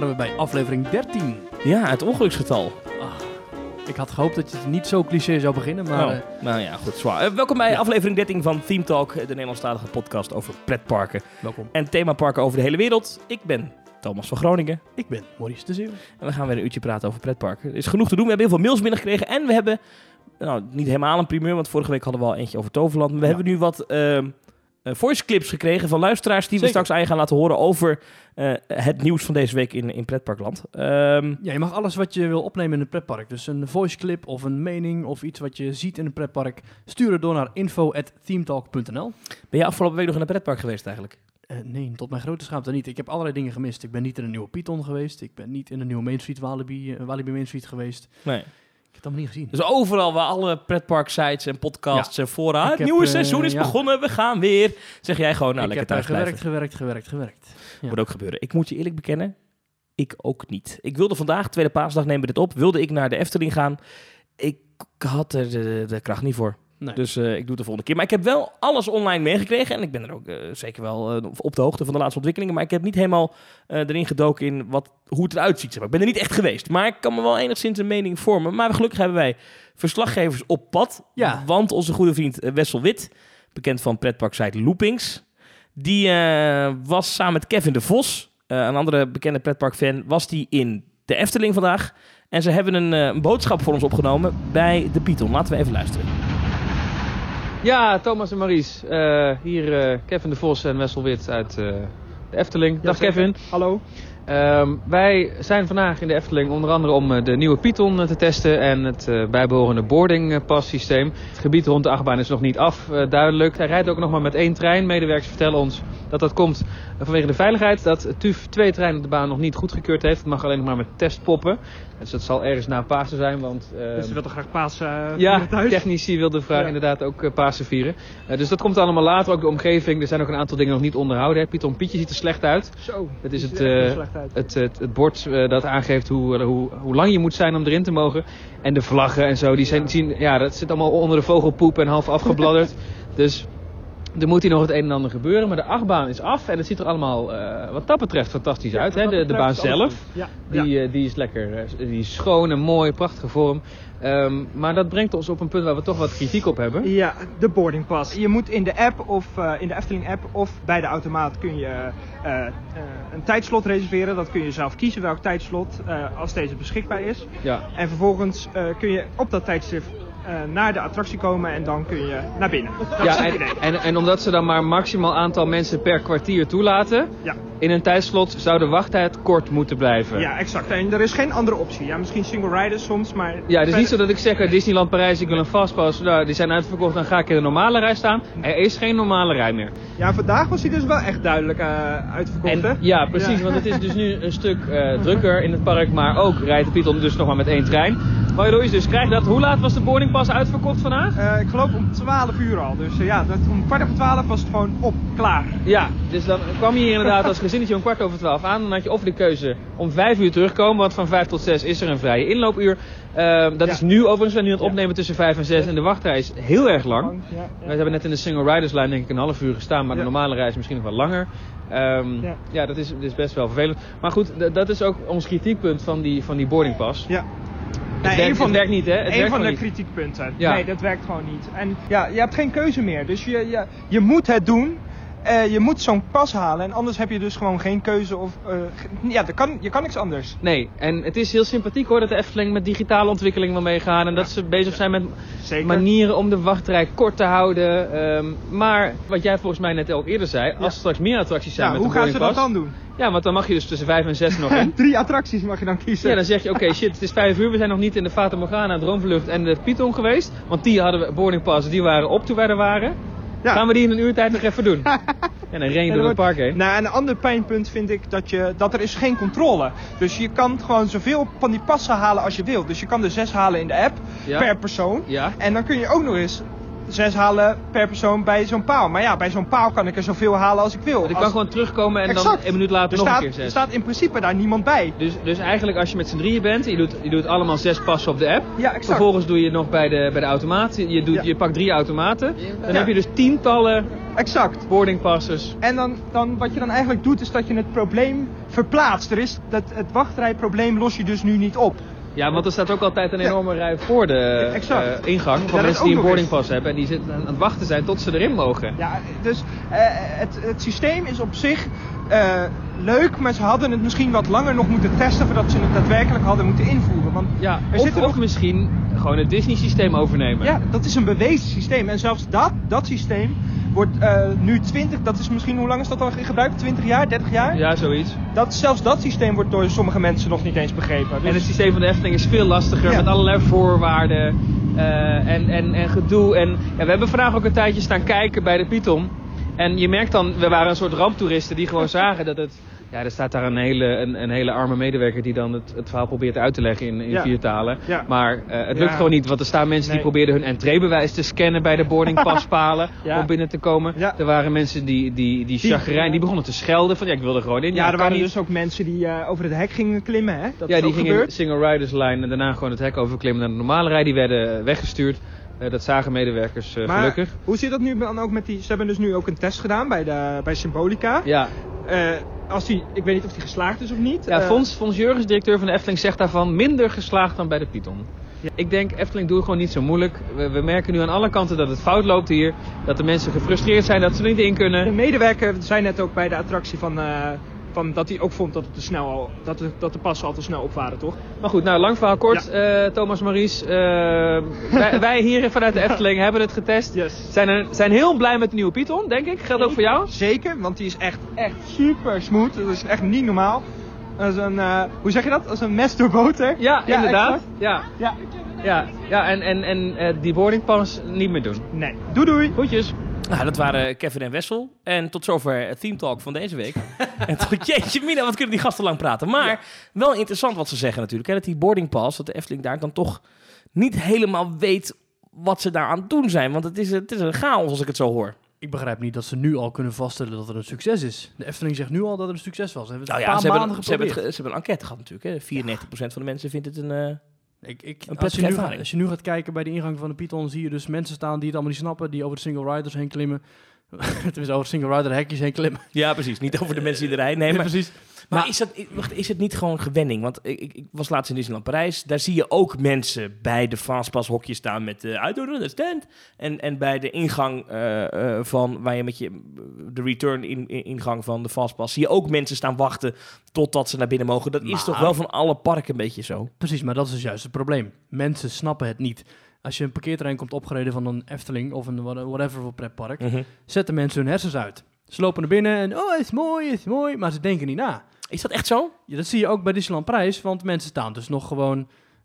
waren we bij aflevering 13. Ja, het ongeluksgetal. Ik had gehoopt dat je het niet zo cliché zou beginnen, maar... Oh, eh, nou ja, goed, zwaar. Eh, welkom bij Ja. aflevering 13 van Theme Talk, de Nederlandstalige podcast over pretparken welkom. en themaparken over de hele wereld. Ik ben Thomas van Groningen Ik ben Maurice de Zeeuw. en we gaan weer een uurtje praten over pretparken. Er is genoeg te doen. We hebben heel veel mails binnengekregen en we hebben, nou niet helemaal een primeur, want vorige week hadden we al eentje over Toverland. Maar we Ja. hebben nu wat ehm, eh, voice clips gekregen van luisteraars die we straks aan je gaan laten horen over eh, het nieuws van deze week in, in pretparkland. Ehm, Ja, je mag alles wat je wil opnemen in een pretpark. Dus een voice clip of een mening of iets wat je ziet in een pretpark. Stuur het door naar info.themetalk.nl ben je afgelopen week nog in een pretpark geweest eigenlijk? Eh, nee, tot mijn grote schaamte niet. Ik heb allerlei dingen gemist. Ik ben niet in een nieuwe Python geweest. Ik ben niet in een nieuwe Main Street Walibi, eh, Walibi Main Street geweest. Nee. Ik heb het allemaal niet gezien. Dus overal waar alle pretpark sites en podcasts en fora, het nieuwe eh, seizoen is ja. begonnen, we gaan weer. Zeg jij gewoon, nou ik lekker thuis eh, blijven. gewerkt, gewerkt, gewerkt, gewerkt. Ja. Moet ook gebeuren. Ik moet je eerlijk bekennen, ik ook niet. Ik wilde vandaag, tweede paasdag nemen we dit op, wilde ik naar de Efteling gaan. Ik had er de, de kracht niet voor. Nee. Dus eh, ik doe het de volgende keer. Maar ik heb wel alles online meegekregen. En ik ben er ook eh, zeker wel eh, op de hoogte van de laatste ontwikkelingen. Maar ik heb niet helemaal erin gedoken in wat, hoe het eruit ziet. zeg maar. Ik ben er niet echt geweest. Maar ik kan me wel enigszins een mening vormen. Maar gelukkig hebben wij verslaggevers op pad. Ja. Want onze goede vriend Wessel Wit, bekend van pretparksite Loopings... die was samen met Kevin de Vos, een andere bekende pretparkfan... was die in de Efteling vandaag. En ze hebben een, een boodschap voor ons opgenomen bij de Python. Laten we even luisteren. Ja, Thomas en Maries. Eh, hier eh, Kevin de Vos en Wessel Wit uit eh, de Efteling. Dag Kevin. Hallo. Ehm, wij zijn vandaag in de Efteling onder andere om eh, de nieuwe Python eh, te testen en het eh, bijbehorende boarding eh, pass systeem. Het gebied rond de achtbaan is nog niet af, duidelijk. Hij rijdt ook nog maar met één trein. Medewerkers vertellen ons dat dat komt vanwege de veiligheid. Dat TUF twee treinen op de baan nog niet goedgekeurd heeft. Het mag alleen nog maar met testpoppen. Dus dat zal ergens na Pasen zijn, want... Dus ehm, je wilt toch graag paas eh ja, thuis? technici wilden Ja. inderdaad ook eh, Pasen vieren. Dus dat komt allemaal later. Ook de omgeving. Er zijn ook een aantal dingen nog niet onderhouden. Hè. Python Pietje ziet er slecht uit. Zo. Dat is het, uit. Het, het bord eh, dat aangeeft hoe, eh, hoe, hoe lang je moet zijn om erin te mogen. En de vlaggen en zo. Die zijn, zien, ja, dat zit allemaal onder de vogelpoep en half afgebladderd. dus er moet hier nog het een en ander gebeuren. Maar de achtbaan is af. En het ziet er allemaal eh, wat dat betreft fantastisch Ja, uit. Hè. De, de baan zelf. Ja. Die, ja. eh, die is lekker, eh, die is schoon en mooi, prachtige vorm. Ehm, maar dat brengt ons op een punt waar we toch wat kritiek op hebben. Ja, de boarding pass. Je moet in de app of in de Efteling app of bij de automaat kun je een tijdslot reserveren. Dat kun je zelf kiezen welk tijdslot als deze beschikbaar is. Ja. En vervolgens kun je op dat tijdstip naar de attractie komen en dan kun je naar binnen. Dat is Ja, het en, idee. en, en omdat ze dan maar maximaal aantal mensen per kwartier toelaten, Ja. in een tijdslot zou de wachttijd kort moeten blijven. ja, exact. En er is geen andere optie. Ja, misschien single riders soms, maar... Ja, het is niet zo dat ik zeg uit Disneyland Parijs, ik wil een fastpass, nou, die zijn uitverkocht, dan ga ik in een normale rij staan. Er is geen normale rij meer. Ja, vandaag was hij dus wel echt duidelijk eh, uitverkocht, hè? En, ja, precies, Ja. want het is dus nu een stuk eh, drukker in het park, maar ook rijdt de Python dus nog maar met één trein. Waardoor je dus krijgt dat, hoe laat was de boardingpas uitverkocht vandaag? Eh, ik geloof om 12 uur al. Dus eh, ja, dat, om kwart over 12 was het gewoon op, klaar. Ja, dus dan kwam je hier inderdaad als gezinnetje om kwart over twaalf aan. Dan had je of de keuze om vijf uur terugkomen, want van vijf tot zes is er een vrije inloopuur. Ehm, dat Ja. is nu overigens, we zijn nu aan het Ja. opnemen tussen vijf en zes en de wachtrij is heel erg lang. Ja. Wij hebben net in de single riders line denk ik een half uur gestaan, maar de normale reis misschien nog wel langer. Ehm, ja. Dat is, is best wel vervelend. Maar goed, dat is ook ons kritiekpunt van die, van die boardingpas. Ja. Het, werkt, het werkt niet, hè? Het een van de niet. kritiekpunten. Ja. Nee, dat werkt gewoon niet. En ja, je hebt geen keuze meer. Dus je, je, je moet het doen. Eh, je moet zo'n pas halen. En anders heb je dus gewoon geen keuze. Of, eh, ja, kan, je kan niks anders. Nee, en het is heel sympathiek hoor dat de Efteling met digitale ontwikkeling wil meegaan. En dat ze bezig zijn met Zeker. manieren om de wachtrij kort te houden. Ehm, maar wat jij volgens mij net ook eerder zei, als er straks meer attracties zijn Ja, met hoe gaan ze dat dan doen? Ja, want dan mag je dus tussen 5 en 6 nog in. Drie attracties mag je dan kiezen. Ja, dan zeg je, oké, shit, het is 5 uur, we zijn nog niet in de Fata Morgana, Droomvlucht en de Python geweest. Want die hadden we boardingpass, die waren op toen wij er waren. Ja. Gaan we die in een uur tijd nog even doen? en dan ren je En door het park heen. Nou, en een ander pijnpunt vind ik dat, je, dat er is geen controle. Dus je kan gewoon zoveel van die passen halen als je wilt. Dus je kan er zes halen in de app Ja. per persoon. Ja. En dan kun je ook nog eens zes halen per persoon bij zo'n paal. Maar ja, bij zo'n paal kan ik er zoveel halen als ik wil. Want ik Als- kan gewoon terugkomen en dan een minuut later er nog staat, een keer Er zes. staat in principe daar niemand bij. Dus, dus eigenlijk als je met z'n drieën bent, je doet, je doet allemaal zes passen op de app. Ja, exact. Vervolgens doe je nog bij de, bij de automaat. Je, doet, Ja. je pakt drie automaten. Dan Ja. heb je dus tientallen Exact. boardingpasses. En dan, dan wat je dan eigenlijk doet, is dat je het probleem verplaatst. Er is, dat, het wachtrijprobleem los je dus nu niet op. Ja, want er staat ook altijd een Ja. enorme rij voor de eh, ingang. Van mensen die een nog boardingpas hebben. En die zitten aan het wachten zijn tot ze erin mogen. Ja, dus eh, het, het systeem is op zich eh, leuk, maar ze hadden het misschien wat langer nog moeten testen voordat ze het daadwerkelijk hadden moeten invoeren. Want Ja, er of, nog misschien gewoon het Disney systeem overnemen. Ja, dat is een bewezen systeem. En zelfs dat, dat systeem wordt eh, nu 20, dat is misschien, hoe lang is dat al in gebruik? 20 jaar, 30 jaar? Ja, zoiets. Dat, zelfs dat systeem wordt door sommige mensen nog niet eens begrepen. Dus, En het systeem van de Efteling is veel lastiger Ja. met allerlei voorwaarden eh, en, en, en gedoe. En ja, we hebben vandaag ook een tijdje staan kijken bij de Python. En je merkt dan, we waren een soort ramptoeristen die gewoon zagen dat het... Ja, er staat daar een hele, een, een hele arme medewerker die dan het, het verhaal probeert uit te leggen in, in Ja. vier talen. Ja. Maar eh, het lukt Ja. gewoon niet, want er staan mensen die probeerden hun entreebewijs te scannen bij de boardingpaspalen om binnen te komen. Er waren mensen die, die, die chagrijn, die begonnen te schelden van ja, ik wil er gewoon in. ja, er waren niet. dus ook mensen die eh, over het hek gingen klimmen, hè? Dat ja, die gingen in de single riders line en daarna gewoon het hek overklimmen naar de normale rij. Die werden weggestuurd. Eh, dat zagen medewerkers eh, Maar gelukkig. hoe zit dat nu dan ook met die... Ze hebben dus nu ook een test gedaan bij, de, bij Symbolica. Ja, Eh, als die, ik weet niet of die geslaagd is of niet. ja Fons, Fons Jurgens, directeur van de Efteling, zegt daarvan minder geslaagd dan bij de Python. Ja. Ik denk, Efteling doe gewoon niet zo moeilijk. We, we merken nu aan alle kanten dat het fout loopt hier. Dat de mensen gefrustreerd zijn dat ze er niet in De kunnen. medewerker zei net ook bij de attractie van, eh, dat hij ook vond dat, het te snel al, dat, de, dat de passen al te snel op waren, toch? Maar goed, nou lang verhaal kort. eh, Thomas Maurice, eh, wij, wij hier vanuit de Efteling hebben het getest. Yes. Zijn, er, zijn heel blij met de nieuwe Python, denk ik. Geldt ook voor jou? Zeker, want die is echt, echt super smooth. Dat is echt niet normaal. Dat is een, eh, hoe zeg je dat? Als een mes door boter. Ja, inderdaad. exact. Ja, Ja. ja, ja en, en, en die boardingpass niet meer doen. Nee. Doei doei. Goedjes. Nou, dat waren Kevin en Wessel. En tot zover het Theme Talk van deze week. en tot jeetje mina, wat kunnen die gasten lang praten. Maar wel interessant wat ze zeggen natuurlijk. Hè, dat die boarding pass, dat de Efteling daar dan toch niet helemaal weet wat ze daar aan het doen zijn. Want het is, het is een chaos als ik het zo hoor. Ik begrijp niet dat ze nu al kunnen vaststellen dat het een succes is. De Efteling zegt nu al dat het een succes was. Ze hebben het Nou een ja, paar ze hebben, maanden ze, hebben geprobeerd. het, ge- ze hebben een enquête gehad natuurlijk. Hè. 94% van de mensen vindt het een... eh, Ik, ik, Een als, je nu, ervaring. als je nu gaat kijken bij de ingang van de Python, zie je dus mensen staan die het allemaal niet snappen, die over de single riders heen klimmen. Tenminste, over single rider hekjes heen klimmen. Ja, precies. Niet over de mensen die er rijden. Nee, Ja, maar, precies. Maar Maar- is, dat, wacht, is het niet gewoon gewenning? Want ik, ik, was laatst in Disneyland Parijs. Daar zie je ook mensen bij de Fastpass hokjes staan met de I don't understand. En, en bij de ingang eh, eh, van, waar je met je, de return in, in- ingang van de Fastpass, zie je ook mensen staan wachten totdat ze naar binnen mogen. Dat is toch wel van alle parken een beetje zo? Precies, maar dat is dus juist het probleem. Mensen snappen het niet. Als je een parkeerterrein komt opgereden van een Efteling of een wha- whatever voor pretpark, Mhm. zetten mensen hun hersens uit. Ze lopen naar binnen en oh, is mooi, is mooi, maar ze denken niet na. Is dat echt zo? Ja, dat zie je ook bij Disneyland Prijs, want mensen staan dus nog gewoon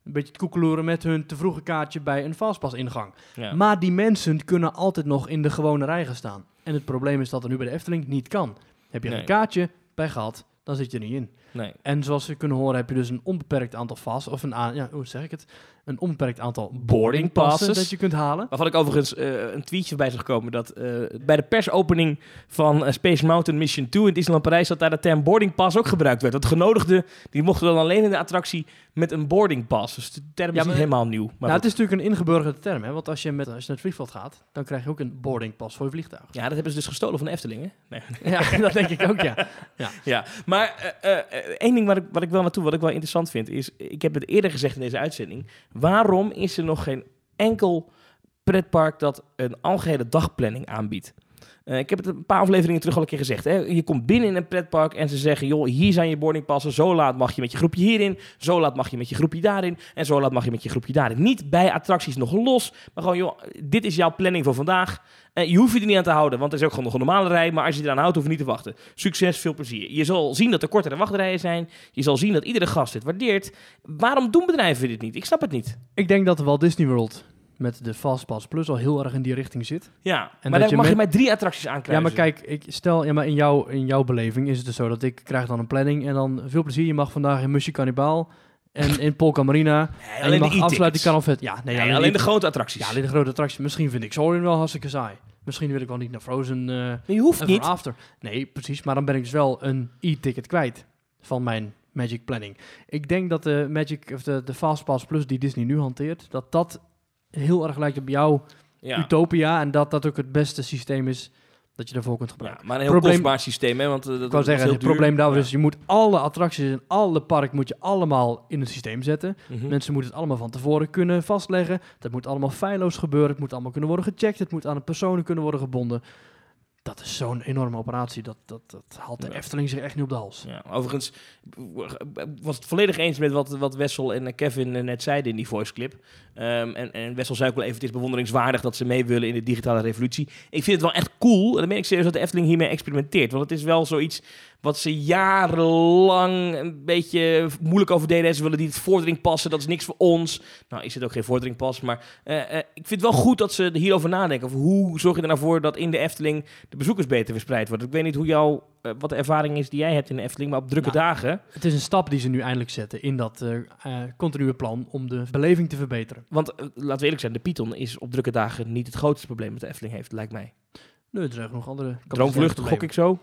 een beetje te koekeloeren met hun te vroege kaartje bij een Fastpass-ingang. Ja. Maar die mensen kunnen altijd nog in de gewone rij gaan staan. En het probleem is dat er nu bij de Efteling niet kan. Heb je Nee. een kaartje bij gehad, dan zit je er niet in. Nee. En zoals we kunnen horen heb je dus een onbeperkt aantal fast, of een, ja, hoe zeg ik het? Een onbeperkt aantal Boarding passes. dat je kunt halen. Waarvan ik overigens eh, een tweetje bij zag gekomen dat eh, bij de persopening van eh, Space Mountain Mission 2 in Disneyland Parijs dat daar de term boarding pass ook gebruikt werd. Dat genodigden, die mochten dan alleen in de attractie met een boarding pass. Dus de term Ja, is niet maar- helemaal nieuw. Maar nou, het is natuurlijk een ingeburgerde term, hè? want als je, met, als je naar het vliegveld gaat, dan krijg je ook een boarding pass voor je vliegtuig. Ja, dat hebben ze dus gestolen van de Efteling, hè? Nee. Ja, dat denk ik ook, ja. Ja, maar eh, eh, één ding waar ik, wat ik wel naartoe, wat ik wel interessant vind, is, ik heb het eerder gezegd in deze uitzending, waarom is er nog geen enkel pretpark dat een algehele dagplanning aanbiedt? Eh, ik heb het een paar afleveringen terug al een keer gezegd. Hè? Je komt binnen in een pretpark en ze zeggen: joh, hier zijn je boardingpassen. Zo laat mag je met je groepje hierin. Zo laat mag je met je groepje daarin. En zo laat mag je met je groepje daarin. Niet bij attracties nog los. Maar gewoon, joh, dit is jouw planning voor vandaag. Eh, je hoeft je er niet aan te houden, want er is ook gewoon nog een normale rij. Maar als je eraan houdt, hoef je niet te wachten. Succes, veel plezier. Je zal zien dat er kortere wachtrijen zijn. Je zal zien dat iedere gast dit waardeert. Waarom doen bedrijven dit niet? Ik snap het niet. Ik denk dat Walt Disney World met de Fastpass Plus al heel erg in die richting zit. Ja, dat maar dan je mag je met- drie attracties aankrijgen. Ja, maar kijk, ik stel, ja, maar in, jouw in jouw beleving is het dus zo dat ik krijg dan een planning en dan veel plezier. Je mag vandaag in Musje Cannibaal En in Polka Marina. en je mag afsluiten die kan. Ja, nee, Nee, alleen, alleen de grote attracties. Ja, alleen de grote attractie. Misschien vind ik Soarin wel hartstikke saai. Misschien wil ik wel niet naar Frozen eh Maar je hoeft niet. After. Nee, precies. Maar dan ben ik dus wel een e-ticket kwijt van mijn Magic Planning. Ik denk dat de Magic of de, de Fastpass Plus die Disney nu hanteert, dat dat heel erg lijkt op jouw Ja. Utopia en dat dat ook het beste systeem is dat je daarvoor kunt ja, gebruiken. maar een heel Probleem- kostbaar systeem, hè? Want eh, dat, Ik is zeggen, heel het duur. probleem daar Ja. is, je moet alle attracties in alle park moet je allemaal in het systeem zetten. Mhm. Mensen moeten het allemaal van tevoren kunnen vastleggen. Dat moet allemaal feilloos gebeuren. Het moet allemaal kunnen worden gecheckt. Het moet aan de personen kunnen worden gebonden. Dat is zo'n enorme operatie. Dat, dat, dat haalt de Ja. Efteling zich echt niet op de hals. Ja, overigens was het volledig eens met wat, wat Wessel en Kevin eh, net zeiden in die voice clip. Ehm, en, en Wessel zei ook wel even, het is bewonderingswaardig dat ze mee willen in de digitale revolutie. Ik vind het wel echt cool, en dan ben ik serieus dat de Efteling hiermee experimenteert. Want het is wel zoiets wat ze jarenlang een beetje moeilijk over deden. En Ze willen die het vordering passen, dat is niks voor ons. Nou, is het ook geen vordering pas, maar eh, eh, ik vind het wel goed dat ze er hierover nadenken. Of hoe zorg je er nou voor dat in de Efteling de bezoekers beter verspreid worden. Ik weet niet hoe jouw, eh, wat de ervaring is die jij hebt in de Efteling, maar op drukke Nou, dagen... Het is een stap die ze nu eindelijk zetten in dat eh, eh, continue plan om de beleving te verbeteren. Want laten we eerlijk zijn, de Python is op drukke dagen niet het grootste probleem dat de Efteling heeft, lijkt mij. Nee, er zijn nog andere Droomvlucht, gok ik zo.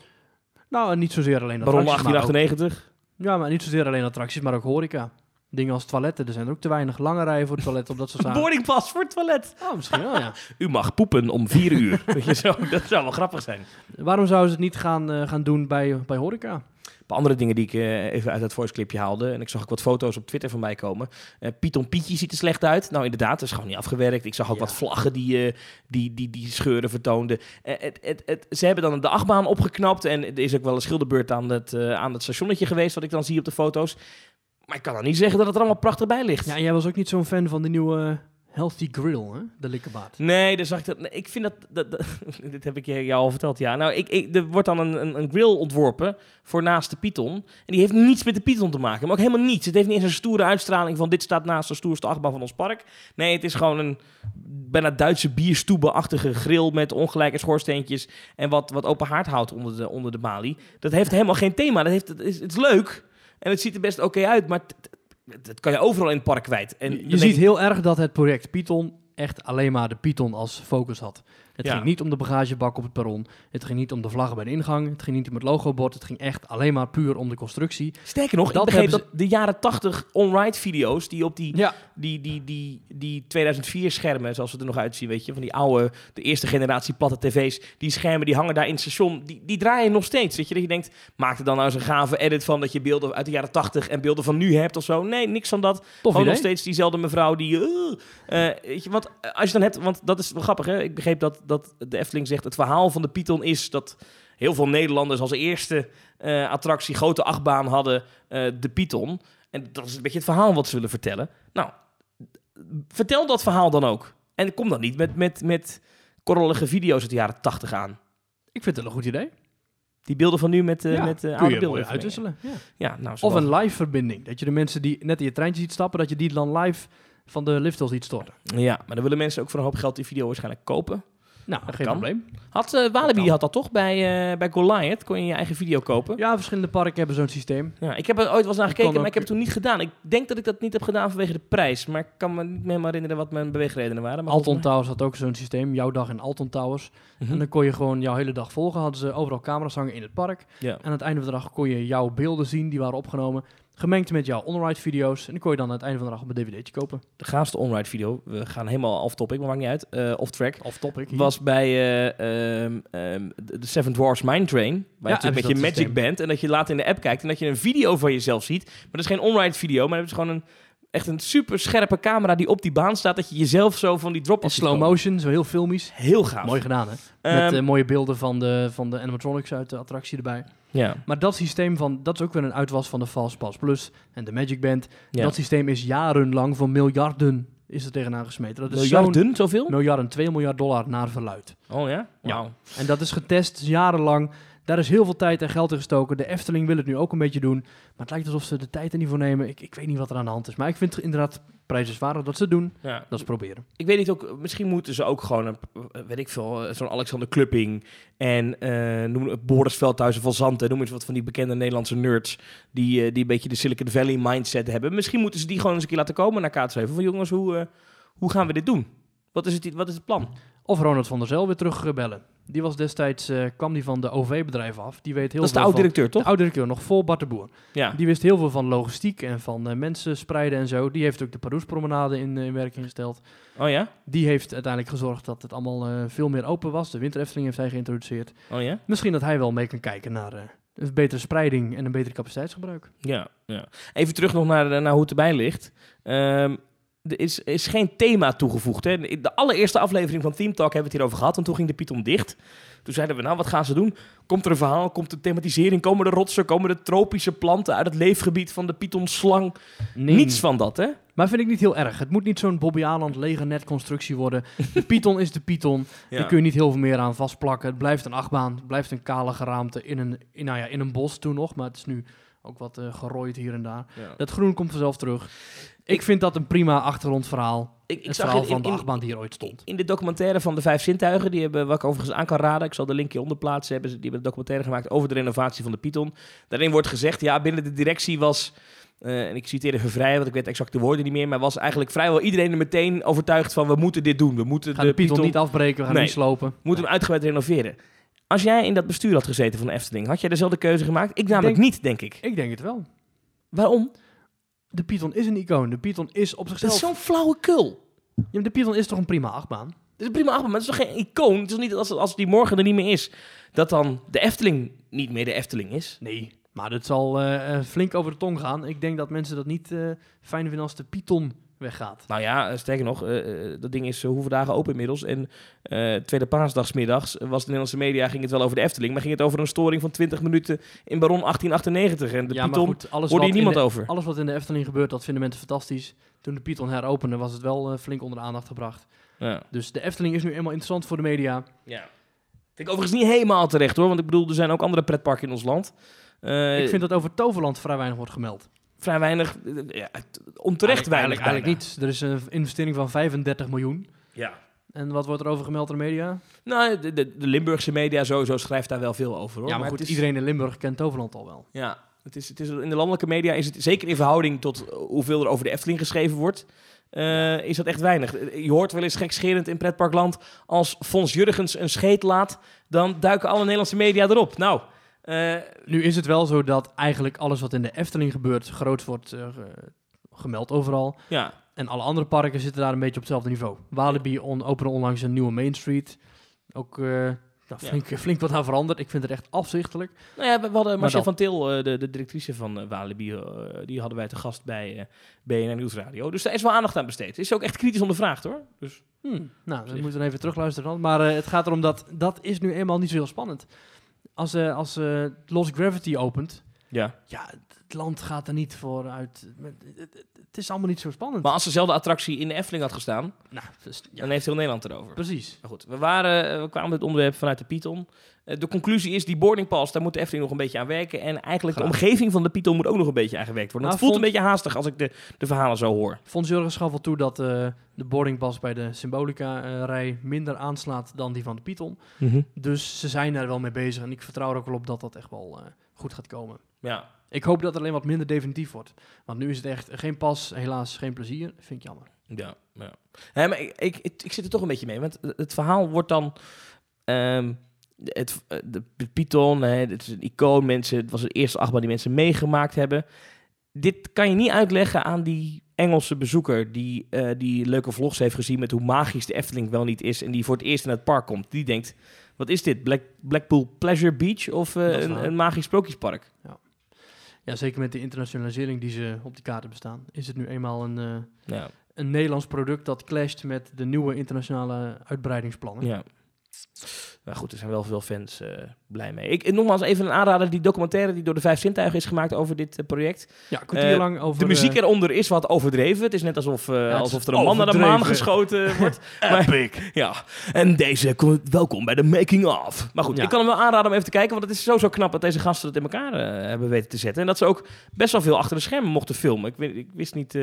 Nou, niet zozeer alleen maar ook- 1898. Ja, maar niet zozeer alleen attracties, maar ook horeca. Dingen als toiletten. Er zijn er ook te weinig lange rijen voor toiletten op dat soort zaken. Boardingpas voor het toilet. Oh, misschien wel, ja. U mag poepen om vier uur. Weet je zo, dat zou wel grappig zijn. Waarom zouden ze het niet gaan, eh, gaan doen bij, bij horeca? Een paar andere dingen die ik eh, even uit het voice clipje haalde. En ik zag ook wat foto's op Twitter van mij komen. Eh Python Pietje ziet er slecht uit. Nou, inderdaad, dat is gewoon niet afgewerkt. Ik zag ook Ja. wat vlaggen die, eh, die, die, die scheuren vertoonden. Eh, het, het, het, ze hebben dan de achtbaan opgeknapt. En er is ook wel een schilderbeurt aan het, eh, aan het stationnetje geweest, wat ik dan zie op de foto's. Maar ik kan dan niet zeggen dat het er allemaal prachtig bij ligt. Ja, en jij was ook niet zo'n fan van de nieuwe eh, Healthy Grill, hè? De likkerbaat. Nee, daar zag ik dat. nee, ik vind dat, dat, dat- Dit heb ik je jou al verteld. Ja, nou, ik, ik, er wordt dan een, een, een grill ontworpen voor naast de Python. En die heeft niets met de Python te maken. Maar ook helemaal niets. Het heeft niet eens een stoere uitstraling van dit staat naast de stoerste achtbaan van ons park. Nee, het is gewoon een bijna Duitse bierstoebenachtige grill met ongelijke schoorsteentjes en wat, wat open haardhout onder de, onder de balie. Dat heeft helemaal geen thema. Dat heeft, het, is, het is leuk en het ziet er best oké uit, maar dat kan je overal in het park kwijt. En je ziet ik- heel erg dat het project Python echt alleen maar de Python als focus had. Het Ja. ging niet om de bagagebak op het perron. Het ging niet om de vlaggen bij de ingang. Het ging niet om het logobord. Het ging echt alleen maar puur om de constructie. Sterker nog, Dat ik begreep dat de jaren 80 on-ride video's die op die, Ja, die, die, die, die 2004 schermen, zoals we er nog uitzien, weet je, van die oude, de eerste generatie platte tv's, die schermen die hangen daar in het station, die, die draaien nog steeds. Weet je, dat je denkt, maak er dan nou eens een gave edit van dat je beelden uit de jaren 80 en beelden van nu hebt of zo. Nee, niks van dat. Gewoon nog steeds diezelfde mevrouw die. eh, weet je, want eh, als je dan hebt, want dat is wel grappig, hè? Ik begreep dat, dat de Efteling zegt: het verhaal van de Python is dat heel veel Nederlanders als eerste eh, attractie, grote achtbaan hadden, eh, de Python. En dat is een beetje het verhaal wat ze willen vertellen. Nou, vertel dat verhaal dan ook. En kom dan niet met, met, met korrelige video's uit de jaren 80 aan. Ik vind het een goed idee. Die beelden van nu met, Ja, met Kun oude beelden. uitwisselen. Ja. Ja, nou, Of een live verbinding. Dat je de mensen die net in je treintje ziet stappen, dat je die dan live van de lift al ziet storten. Ja, maar dan willen mensen ook voor een hoop geld die video waarschijnlijk kopen. Nou, geen kan. probleem. Had eh, Walibi had dat toch bij, eh, bij Goliath? Kon je je eigen video kopen? Ja. Verschillende parken hebben zo'n systeem. ik heb er ooit wel eens naar gekeken, maar ik heb het toen niet gedaan. Ik denk dat ik dat niet heb gedaan vanwege de prijs. Maar ik kan me niet meer herinneren wat mijn beweegredenen waren. Maar Alton Towers had ook zo'n systeem. Jouw dag in Alton Towers. Mhm. En dan kon je gewoon jouw hele dag volgen. Hadden ze overal camera's hangen in het park. Ja. En aan het einde van de dag kon je jouw beelden zien. Die waren opgenomen. Gemengd met jouw on-ride video's. En die kon je dan aan het einde van de dag op een dvd'tje kopen. De gaafste onride video, we gaan helemaal off-topic, maar maakt niet uit, eh, off-track, Of topic. hier. was bij ehm, de Seven Dwarfs Mine Train. Waar Ja, je met je Magic systeem. bent en dat je later in de app kijkt en dat je een video van jezelf ziet. Maar dat is geen onride video, maar dat is gewoon een, echt een super scherpe camera die op die baan staat. Dat je jezelf zo van die drop In slow motion, zo heel filmisch. Heel gaaf. Mooi gedaan, hè? Ehm, Met eh, mooie beelden van de, van de animatronics uit de attractie erbij. ja. Maar dat systeem van, dat is ook weer een uitwas van de Fastpass Plus en de Magic Band. Ja. Dat systeem is jarenlang voor miljarden is er tegenaan gesmeten. Dat is Miljarden, zoveel? miljarden, 2 miljard dollar naar verluid. Oh ja? Ja. Wauw. En dat is getest jarenlang. Daar is heel veel tijd en geld in gestoken. De Efteling wil het nu ook een beetje doen. Maar het lijkt alsof ze de tijd er niet voor nemen. Ik, ik weet niet wat er aan de hand is. Maar ik vind het inderdaad prijzenswaardig dat ze het doen. Ja. Dat is proberen. Ik weet niet, ook, misschien moeten ze ook gewoon, een, weet ik veel, eh, zo'n Alexander Klupping en eh noem het Boris Veldhuizen van Zanten, noem eens wat van die bekende Nederlandse nerds die, eh, die een beetje de Silicon Valley mindset hebben. Misschien moeten ze die gewoon eens een keer laten komen naar K7 van jongens, hoe, eh, hoe gaan we dit doen? Wat is het, wat is het plan? Of Ronald van der Zel weer terugbellen. Die was destijds, eh, kwam die van de OV-bedrijf af. Die weet heel Dat is de veel oud-directeur, toch? De oud-directeur, nog voor Bart de Boer. Ja. Die wist heel veel van logistiek en van eh, mensen spreiden en zo. Die heeft ook de Paroespromenade in, eh, in werking gesteld. Oh ja? Die heeft uiteindelijk gezorgd dat het allemaal eh, veel meer open was. De Winter Efteling heeft hij geïntroduceerd. Oh ja? Misschien dat hij wel mee kan kijken naar eh, een betere spreiding en een betere capaciteitsgebruik. Ja, ja. Even terug nog naar, naar hoe het erbij ligt. Ehm, er is, is geen thema toegevoegd. Hè. In De allereerste aflevering van Team Talk hebben we het hierover gehad. En toen ging de Python dicht. Toen zeiden we, nou, wat gaan ze doen? Komt er een verhaal? Komt er thematisering? Komen er rotsen? Komen er tropische planten uit het leefgebied van de Python-slang? Niets van dat, hè? Maar vind ik niet heel erg. Het moet niet zo'n Bobby Aland legernet constructie worden. De Python is de Python. Daar kun je niet heel veel meer aan vastplakken. Het blijft een achtbaan. Het blijft een kale geraamte in een, in, nou ja, in een bos toen nog. Maar het is nu ook wat eh, gerooid hier en daar. Ja. Dat groen komt vanzelf terug. Ik vind dat een prima achtergrondverhaal. Ik, ik het zag verhaal in, van de achtbaan die hier ooit stond. in de documentaire van de Vijf Zintuigen, die hebben, wat ik overigens aan kan raden, ik zal de link hieronder plaatsen, hebben, ze- die hebben een documentaire gemaakt over de renovatie van de Python. Daarin wordt gezegd, ja, binnen de directie was, eh, en ik citeer even vrij, want ik weet exact de woorden niet meer, maar was eigenlijk vrijwel iedereen er meteen overtuigd van, we moeten dit doen. We moeten We gaan de Python niet afbreken, we gaan Nee. niet slopen. moeten hem uitgebreid renoveren. Als jij in dat bestuur had gezeten van de Efteling, had jij dezelfde keuze gemaakt? Ik namelijk denk- niet, denk ik. Ik denk het wel. Waarom? De Python is een icoon. De Python is op Dat zichzelf... is zo'n flauwe kul. Ja, maar de Python is toch een prima achtbaan? Het is een prima achtbaan, maar het is toch geen icoon? Het is niet als, als die morgen er niet meer is, dat dan de Efteling niet meer de Efteling is. Nee. Maar dat zal eh, eh, flink over de tong gaan. Ik denk dat mensen dat niet eh, fijn vinden als de Python weggaat. Nou ja, eh, sterker nog, eh, eh, dat ding is hoeveel dagen open inmiddels. En eh tweede paasdagsmiddags was de Nederlandse media, ging het wel over de Efteling, maar ging het over een storing van 20 minuten in Baron 1898. En de ja, Python goed, alles hoorde hier niemand de, over. alles wat in de Efteling gebeurt, dat vinden mensen fantastisch. Toen de Python heropende, was het wel flink onder de aandacht gebracht. Ja. Dus de Efteling is nu eenmaal interessant voor de media. ja. Vind ik overigens niet helemaal terecht hoor, want ik bedoel, er zijn ook andere pretparken in ons land. Ik vind dat over Toverland vrij weinig wordt gemeld. Vrij weinig, eh, ja, onterecht weinig. Eigenlijk, niet. Er is een investering van 35 miljoen. Ja. En wat wordt er over gemeld in de media? Nou, de, de, de Limburgse media sowieso schrijft daar wel veel over hoor. ja, maar, goed, is- iedereen in Limburg kent Toverland al wel. Ja, het is, het is, in de landelijke media is het zeker in verhouding tot eh, hoeveel er over de Efteling geschreven wordt. eh, is dat echt weinig. Je hoort wel eens gekscherend in pretparkland als Fons Jurgens een scheet laat, dan duiken alle Nederlandse media erop. Nou, eh, Nu is het wel zo dat eigenlijk alles wat in de Efteling gebeurt, groot wordt eh, ge- gemeld overal. ja, En alle andere parken zitten daar een beetje op hetzelfde niveau. Walibi on, openen onlangs een nieuwe Main Street. Ook eh, nou, flink, flink wat aan veranderd. Ik vind het echt afzichtelijk. nou ja, we we hadden Marcel van Til, de, de directrice van Walibi, die hadden wij te gast bij BNR Nieuwsradio. Dus daar is wel aandacht aan besteed. Is ook echt kritisch ondervraagd hoor. Dus, Hmm, nou, Zich. moeten we even terugluisteren dan. Maar het gaat erom dat dat is nu eenmaal niet zo heel spannend. Als, eh als eh, Lost Gravity opent, ja. ja, het land gaat er niet vooruit. Het, het, is allemaal niet zo spannend. Maar als dezelfde attractie in de Efteling had gestaan, nou, dus, ja, dan heeft heel Nederland erover. precies. Maar goed, we, waren, we kwamen het onderwerp vanuit de Python. Eh, de conclusie is, die boarding pass, daar moet de Efteling nog een beetje aan werken. En eigenlijk Graag. de omgeving van de Python moet ook nog een beetje aan gewerkt worden. Nou, het voelt vond- een beetje haastig als ik de, de verhalen zo hoor. Fons Jurgens gaf al toe dat eh, de boardingpas bij de Symbolica-rij minder aanslaat dan die van de Python. Dus ze zijn daar wel mee bezig en ik vertrouw er ook wel op dat dat echt wel eh, goed gaat komen. Ja. Ik hoop dat het alleen wat minder definitief wordt. Want nu is het echt geen pas, helaas geen plezier. Vind ik jammer. Ja, ja. Hè, maar ik, ik, ik, ik zit er toch een beetje mee. Want het verhaal wordt dan... ehm, het, eh, de, de Python, hè, het is een icoon. Mensen, het was de eerste achtbaan die mensen meegemaakt hebben. Dit kan je niet uitleggen aan die Engelse bezoeker... die, eh, die leuke vlogs heeft gezien met hoe magisch de Efteling wel niet is... en die voor het eerst in het park komt. Die denkt, wat is dit? Black, Blackpool Pleasure Beach of eh, een, een magisch sprookjespark? Ja, zeker met de internationalisering die ze op die kaarten bestaan, is het nu eenmaal een, eh, Ja, een Nederlands product dat clasht met de nieuwe internationale uitbreidingsplannen. ja. Maar goed, er zijn wel veel fans uh, blij mee. Ik, nogmaals even een aanrader, die documentaire die door de Vijf Zintuigen is gemaakt over dit uh, project. Ja, kwartier lang over... De muziek eronder is wat overdreven. Het is net alsof, uh, alsof er een man naar de maan geschoten wordt. Epic. ja, en deze, welkom bij de making of. Maar goed, ja. ik kan hem wel aanraden om even te kijken, want het is zo zo knap dat deze gasten het in elkaar hebben weten te zetten. En dat ze ook best wel veel achter de schermen mochten filmen. Ik, ik wist niet...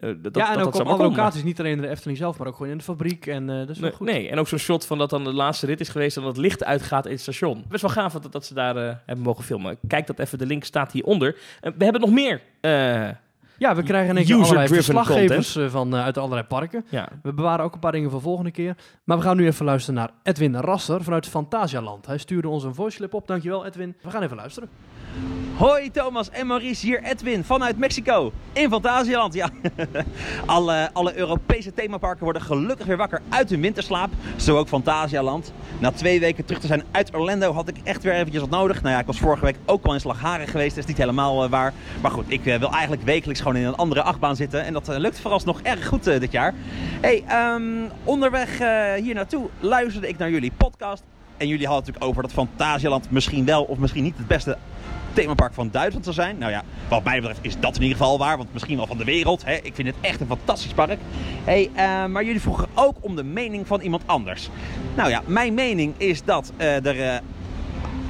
Uh, dat, ja, en ook op alle locaties, niet alleen in de Efteling zelf, maar ook gewoon in de fabriek. En, uh, dat is nee, goed. nee, en ook zo'n shot van dat dan de laatste rit is geweest en dat het licht uitgaat in het station. Best wel gaaf dat, dat ze daar uh, hebben mogen filmen. Kijk dat even, de link staat hieronder. we hebben nog meer ja, we krijgen een allerlei verslaggevers van, uit allerlei parken. Ja. We bewaren ook een paar dingen voor volgende keer. Maar we gaan nu even luisteren naar Edwin Rasser vanuit Fantasialand. Hij stuurde ons een voice clip op. Dankjewel Edwin. We gaan even luisteren. Hoi Thomas en Maurice, hier Edwin vanuit Mexico in Fantasialand. Ja, alle, alle Europese themaparken worden gelukkig weer wakker uit hun winterslaap. Zo ook Fantasialand. Na twee weken terug te zijn uit Orlando had ik echt weer eventjes wat nodig. Nou ja, ik was vorige week ook al in Slagharen geweest, dat is niet helemaal uh, waar. Maar goed, ik uh, wil eigenlijk wekelijks gewoon in een andere achtbaan zitten. En dat uh, lukt vooralsnog erg goed dit jaar. Hey, um, onderweg hier naartoe luisterde ik naar jullie podcast. En jullie hadden het natuurlijk over dat Fantasialand misschien wel of misschien niet het beste themapark van Duitsland zou zijn. Nou ja, wat mij betreft is dat in ieder geval waar. Want misschien wel van de wereld. Hè. Ik vind het echt een fantastisch park. Hey, uh, maar jullie vroegen ook om de mening van iemand anders. Nou ja, mijn mening is dat uh, er... Uh,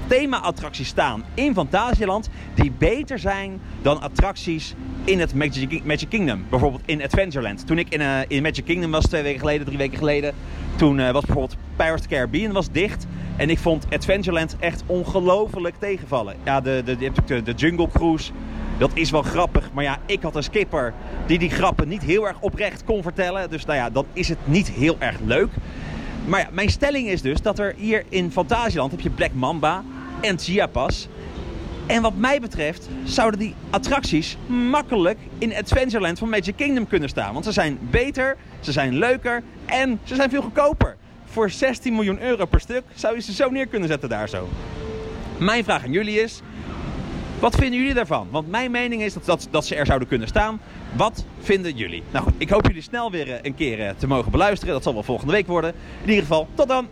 thema-attracties staan in Fantasieland die beter zijn dan attracties in het Magic, Kingdom. Bijvoorbeeld in Adventureland. Toen ik in, in Magic Kingdom was, twee weken geleden, drie weken geleden, toen was bijvoorbeeld Pirates of the Caribbean was dicht. En ik vond Adventureland echt ongelooflijk tegenvallen. Ja, de, de, de, de, de Jungle Cruise, dat is wel grappig. Maar ja, ik had een skipper die die grappen niet heel erg oprecht kon vertellen. Dus nou ja, dan is het niet heel erg leuk. Maar ja, mijn stelling is dus dat er hier in Fantasieland heb je Black Mamba en Chiapas. En wat mij betreft zouden die attracties makkelijk in Adventureland van Magic Kingdom kunnen staan. Want ze zijn beter, ze zijn leuker en ze zijn veel goedkoper. Voor 16 miljoen euro per stuk zou je ze zo neer kunnen zetten daar zo. Mijn vraag aan jullie is, wat vinden jullie daarvan? Want mijn mening is dat, dat, dat ze er zouden kunnen staan. Wat vinden jullie? Nou goed, ik hoop jullie snel weer eh, een keer eh, te mogen beluisteren. Dat zal wel volgende week worden. In ieder geval, tot dan!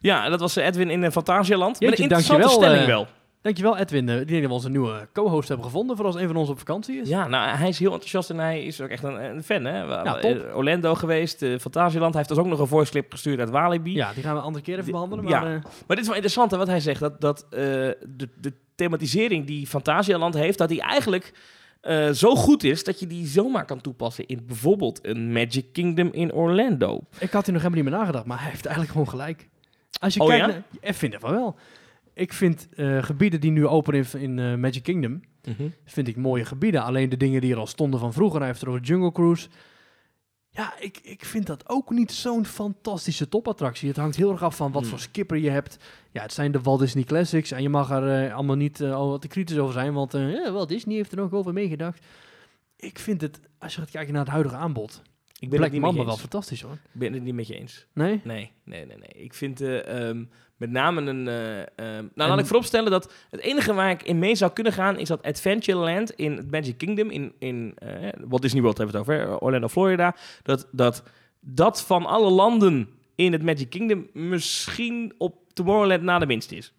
Ja, dat was Edwin in Fantasialand. Met een interessante stelling wel. Dankjewel Edwin. Ik denk dat we onze nieuwe co-host hebben gevonden voor als een van ons op vakantie is. Ja, nou hij is heel enthousiast en hij is ook echt een, een fan. Hè? Ja, top. Orlando geweest, uh, Fantasieland. Hij heeft ons ook nog een voice clip gestuurd uit Walibi. Ja, die gaan we een andere keer even behandelen. Maar, ja, uh... maar dit is wel interessant hè, wat hij zegt. Dat, dat uh, de, de thematisering die Fantasieland heeft, dat die eigenlijk... Uh, zo goed is dat je die zomaar kan toepassen in bijvoorbeeld een Magic Kingdom in Orlando. Ik had er nog helemaal niet meer nagedacht, maar hij heeft eigenlijk gewoon gelijk. Als je oh, kijkt, ja? naar, ik vind het wel. Ik vind uh, gebieden die nu open in, in uh, Magic Kingdom, mm -hmm. vind ik mooie gebieden. Alleen de dingen die er al stonden van vroeger, hij heeft er over Jungle Cruise. Ja, ik, ik vind dat ook niet zo'n fantastische topattractie. Het hangt heel erg af van wat mm. voor skipper je hebt. Ja, het zijn de Walt Disney Classics en je mag er uh, allemaal niet al wat te kritisch over zijn, want ja, Walt Disney heeft er ook over meegedacht. Ik vind het, als je gaat kijken naar het huidige aanbod, ik ben Black het niet Mamba wel fantastisch hoor. Ik ben het niet met je eens. Nee? Nee, nee, nee. nee. Ik vind uh, um, met name een... Uh, um, nou, laat ik vooropstellen dat het enige waar ik in mee zou kunnen gaan... is dat Adventureland in het Magic Kingdom... in, in uh, Walt Disney World hebben we het over, Orlando, Florida... dat dat, dat van alle landen in het Magic Kingdom misschien op Tomorrowland na de minst is.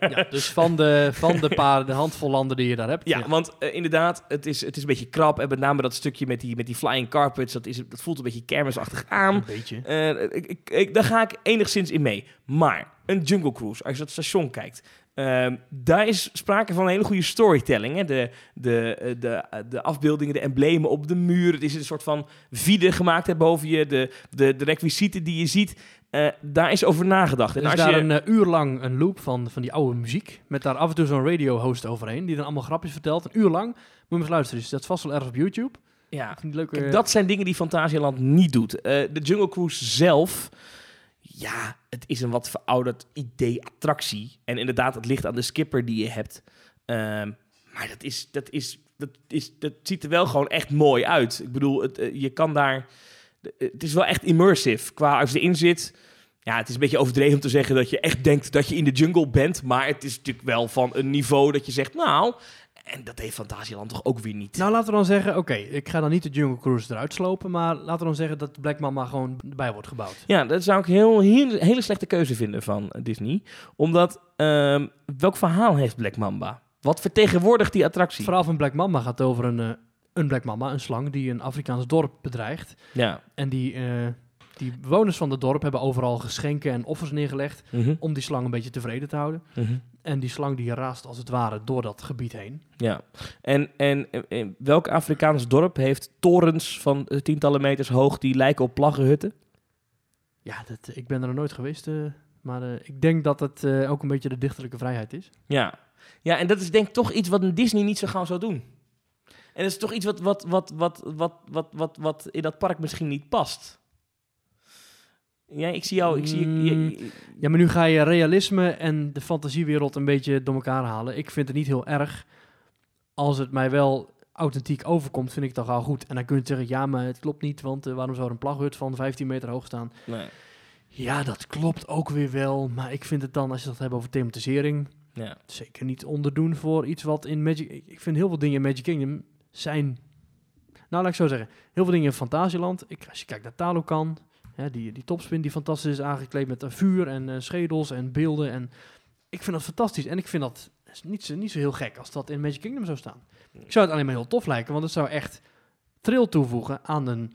ja, dus van de, van de paar, de handvol landen die je daar hebt. Ja, want uh, inderdaad, het is, het is een beetje krap. En met name dat stukje met die, met die flying carpets, dat, is, dat voelt een beetje kermisachtig aan. Een beetje. Uh, ik, ik, ik, daar ga ik enigszins in mee. Maar een Jungle Cruise, als je dat station kijkt, uh, daar is sprake van een hele goede storytelling. Hè? De, de, de, de afbeeldingen, de emblemen op de muur. Het is een soort van vide gemaakt hè, boven je. De, de, de requisieten die je ziet. Uh, daar is over nagedacht. Er is daar je... een uh, uur lang een loop van, van die oude muziek. Met daar af en toe zo'n radio-host overheen. Die dan allemaal grapjes vertelt. Een uur lang. Moet je eens luisteren. Dus dat is vast wel erg op YouTube. Ja, leuke... Kijk, dat zijn dingen die Fantasialand niet doet. Uh, de Jungle Cruise zelf... Ja, het is een wat verouderd idee-attractie. En inderdaad, het ligt aan de skipper die je hebt. Ehm, maar dat, is, dat, is, dat, is, dat ziet er wel gewoon echt mooi uit. Ik bedoel, het, je kan daar het is wel echt immersive. Qua als je erin zit. Ja, het is een beetje overdreven om te zeggen dat je echt denkt dat je in de jungle bent. Maar het is natuurlijk wel van een niveau dat je zegt, nou, En dat heeft Fantasieland toch ook weer niet. Nou, laten we dan zeggen, oké, ik ga dan niet de Jungle Cruise eruit slopen, maar laten we dan zeggen dat Black Mamba gewoon erbij wordt gebouwd. Ja, dat zou ik heel, heel hele slechte keuze vinden van Disney. Omdat, ehm, welk verhaal heeft Black Mamba? Wat vertegenwoordigt die attractie? Het verhaal van Black Mamba gaat over een, eh, een Black Mamba, een slang, die een Afrikaans dorp bedreigt. Ja. En die, eh, die bewoners van het dorp hebben overal geschenken en offers neergelegd Mhm, om die slang een beetje tevreden te houden. mhm. En die slang die raast als het ware door dat gebied heen. Ja. En, en, en welk Afrikaans dorp heeft torens van eh, tientallen meters hoog die lijken op plaggenhutten? Ja, dat, ik ben er nog nooit geweest, eh, maar eh, ik denk dat het eh, ook een beetje de dichterlijke vrijheid is. Ja. Ja, en dat is denk ik toch iets wat een Disney niet zo gauw zou doen. En dat is toch iets wat, wat, wat, wat, wat, wat, wat, wat in dat park misschien niet past. Ja, ik zie jou... Ik zie, je- Mm. je- Ja, maar nu ga je realisme en de fantasiewereld een beetje door elkaar halen. Ik vind het niet heel erg. Als het mij wel authentiek overkomt, vind ik het toch al goed. En dan kun je zeggen, ja, maar het klopt niet, want eh, waarom zou er een plaghut van 15 meter hoog staan? nee. Ja, dat klopt ook weer wel. Maar ik vind het dan, als je het hebt over thematisering, Ja. zeker niet onderdoen voor iets wat in Magic... Ik vind heel veel dingen in Magic Kingdom zijn... Nou, laat ik zo zeggen. Heel veel dingen in Fantasieland. Ik, als je kijkt naar Talokan, hè, die, die topspin die fantastisch is aangekleed met een vuur en eh, schedels en beelden. En ik vind dat fantastisch. En ik vind dat niet zo, niet zo heel gek als dat in Magic Kingdom zou staan. Ik zou het alleen maar heel tof lijken, want het zou echt thrill toevoegen aan een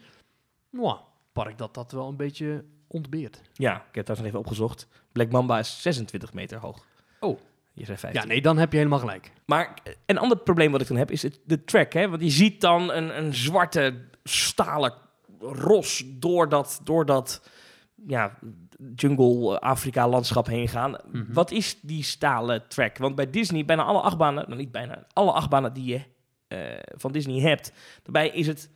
mwah, park dat dat wel een beetje ontbeert. ja, ik heb nog even opgezocht. Black Mamba is 26 meter hoog. Oh. Je zei 15. Ja, nee, dan heb je helemaal gelijk. Maar een ander probleem wat ik dan heb is het, de track. Hè? Want je ziet dan een, een zwarte stalen ros door dat, door dat ja, jungle Afrika landschap heen gaan. Mhm. Wat is die stalen track? Want bij Disney, bijna alle achtbanen, nou niet bijna, alle achtbanen die je eh, van Disney hebt, daarbij is het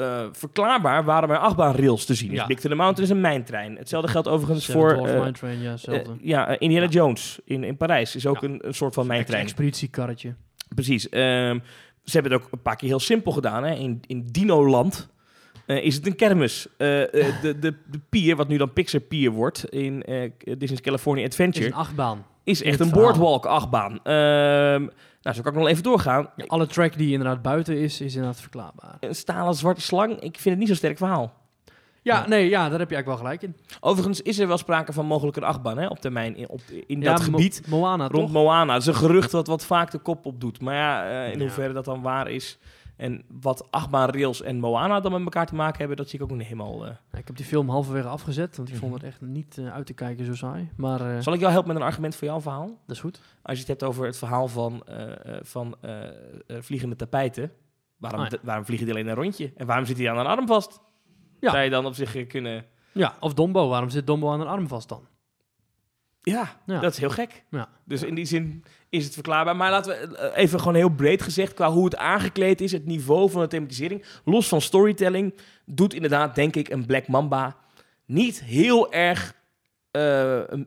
eh, verklaarbaar waarom er achtbaanrails te zien is. Ja. Big to the Mountain is een mijntrein. Hetzelfde geldt overigens Seven voor... Eh, Mine Train, ja, hetzelfde. eh, ja, Indiana Ja. Jones in, in Parijs is ook Ja. een, een soort van mijntrein. expeditiekarretje. Precies. Ehm, ze hebben het ook een paar keer heel simpel gedaan. Hè. In, in Dino-land eh, is het een kermis. Eh, eh, de, de, de pier, wat nu dan Pixar Pier wordt in eh, Disney's California is Adventure, een achtbaan. Is echt een verhaal. boardwalk achtbaan. Ehm, nou, zo kan ik nog even doorgaan. Ja, alle track die inderdaad buiten is, is inderdaad verklaarbaar. Een stalen zwarte slang, ik vind het niet zo'n sterk verhaal. Ja, nee, ja, daar heb je eigenlijk wel gelijk in. Overigens is er wel sprake van mogelijk een achtbaan hè, op termijn in, op, in ja, dat Mo- gebied. Moana, Rond toch? Moana. Dat is een gerucht wat, wat vaak de kop op doet. Maar ja, eh, in Ja. hoeverre dat dan waar is. En wat achtbaanrails en Moana dan met elkaar te maken hebben, dat zie ik ook niet helemaal... eh. Ja, ik heb die film halverwege afgezet, want ik vond Mhm. het echt niet eh, uit te kijken zo saai. Maar eh, Zal ik jou helpen met een argument voor jouw verhaal? dat is goed. Als je het hebt over het verhaal van, van vliegende tapijten. Waarom, Ah, ja. waarom vliegen die alleen een rondje? En waarom zit hij aan een arm vast? Ja. Zou je dan op zich kunnen... Ja, of Dombo. Waarom zit Dombo aan een arm vast dan? Ja, Ja. dat is heel gek. Ja. Dus in die zin is het verklaarbaar. Maar laten we eh, even gewoon heel breed gezegd, qua hoe het aangekleed is, het niveau van de thematisering, los van storytelling, doet inderdaad, denk ik, een Black Mamba niet heel erg eh, eh,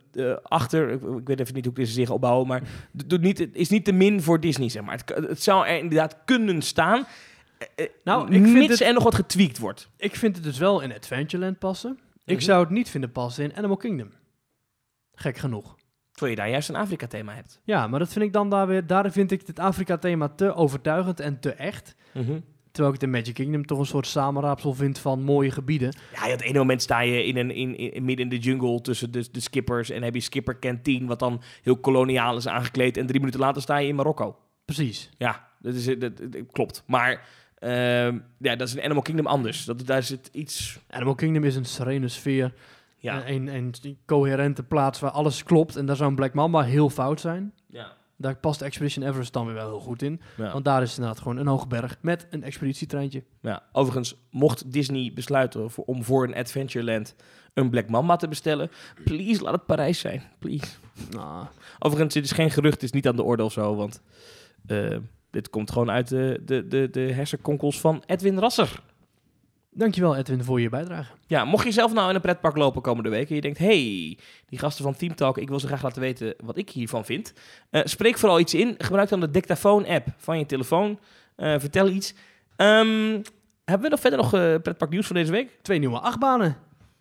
achter. Ik, ik weet even niet hoe ik deze zich opbouwen, maar doet niet, het is niet te min voor Disney, zeg maar. Het, zou er inderdaad kunnen staan. Nou, ik vind het- er nog wat getweakt wordt. Ik vind het dus wel in Adventureland passen. Ik Mhm. zou het niet vinden passen in Animal Kingdom. Gek genoeg. Terwijl je daar juist een Afrika-thema hebt. Ja, maar dat vind ik dan daar weer... Daar vind ik het Afrika-thema te overtuigend en te echt. Terwijl ik in Magic Kingdom toch een soort samenraapsel vind van mooie gebieden. Ja, op het ene moment sta je in een, in, in, midden in de jungle tussen de, de skippers en heb je skipper Canteen, wat dan heel koloniaal is aangekleed. En drie minuten later sta je in Marokko. Precies. Ja, dat, is, dat, dat- dat klopt. Maar ehm, ja, dat is in Animal Kingdom anders. Dat, daar zit iets... Animal Kingdom is een serene sfeer. Ja, Een, een, een coherente plaats waar alles klopt. En daar zou een Black Mamba heel fout zijn. ja, Daar past Expedition Everest dan weer wel heel goed in. ja. Want daar is inderdaad gewoon een hoge berg met een expeditietreintje. ja. Overigens, mocht Disney besluiten voor, om voor een Adventureland een Black Mamba te bestellen, please laat het Parijs zijn. Please. Nou, Overigens, dit is geen gerucht, het is niet aan de orde of zo, want eh, dit komt gewoon uit de, de, de, de hersenkonkels van Edwin Rasser. Dankjewel Edwin voor je bijdrage. Ja, mocht je zelf nou in een pretpark lopen komende week en je denkt, hey, die gasten van Team Talk, ik wil ze graag laten weten wat ik hiervan vind. Eh, spreek vooral iets in. Gebruik dan de Dictaphone-app van je telefoon. Eh, vertel iets. Ehm, hebben we nog verder nog eh, pretpark nieuws voor deze week? Twee nieuwe achtbanen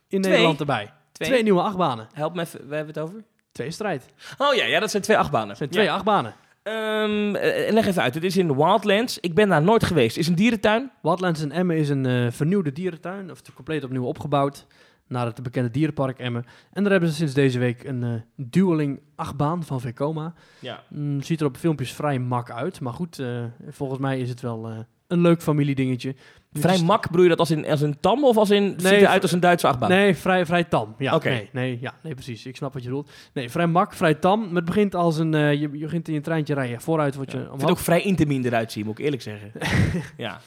in Twee? Nederland erbij. Twee, Twee? nieuwe achtbanen. Help me even, we hebben het over. Twee strijd. Oh ja, ja dat zijn twee achtbanen. Dat zijn twee Ja. achtbanen. Ehm, eh, leg even uit. Het is in Wildlands. Ik ben daar nooit geweest. Is een dierentuin? Wildlands in Emmen is een eh, vernieuwde dierentuin, of compleet opnieuw opgebouwd naar het bekende dierenpark Emmen. En daar hebben ze sinds deze week een eh dueling achtbaan van Vekoma. Ja. Mm, ziet er op filmpjes vrij mak uit, maar goed, volgens mij is het wel een leuk familiedingetje. Vrij Dus- mak, bedoel je dat als in, als een tam of als in... ziet Nee, eruit als een Duitse achtbaan? Nee, vrij, vrij tam. Ja, Oké. nee, nee, ja, nee, precies. Ik snap wat je bedoelt. Nee, vrij mak, vrij tam. Maar Het begint als een, eh, je, je begint in je treintje rijden. Vooruit word je omhoog. het ook vrij intimien eruit zien, moet ik eerlijk zeggen. ja.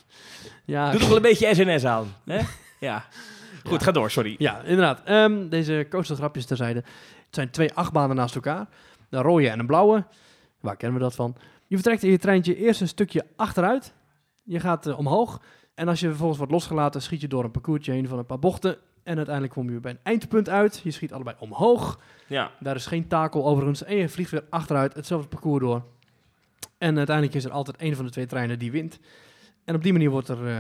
ja, Doe toch wel een beetje SNS aan. Hè? Ja. Goed, ga door, sorry. Ja, inderdaad. Ehm, deze coastergrapjes terzijde. Het zijn twee achtbanen naast elkaar. Een rode en een blauwe. Waar kennen we dat van? Je vertrekt in je treintje eerst een stukje achteruit. Je gaat eh, omhoog. En als je vervolgens wordt losgelaten, schiet je door een parcoursje heen van een paar bochten. En uiteindelijk kom je bij een eindpunt uit. Je schiet allebei omhoog. Ja. Daar is geen takel overigens. En je vliegt weer achteruit hetzelfde parcours door. En uiteindelijk is er altijd één van de twee treinen die wint. En op die manier wordt er eh,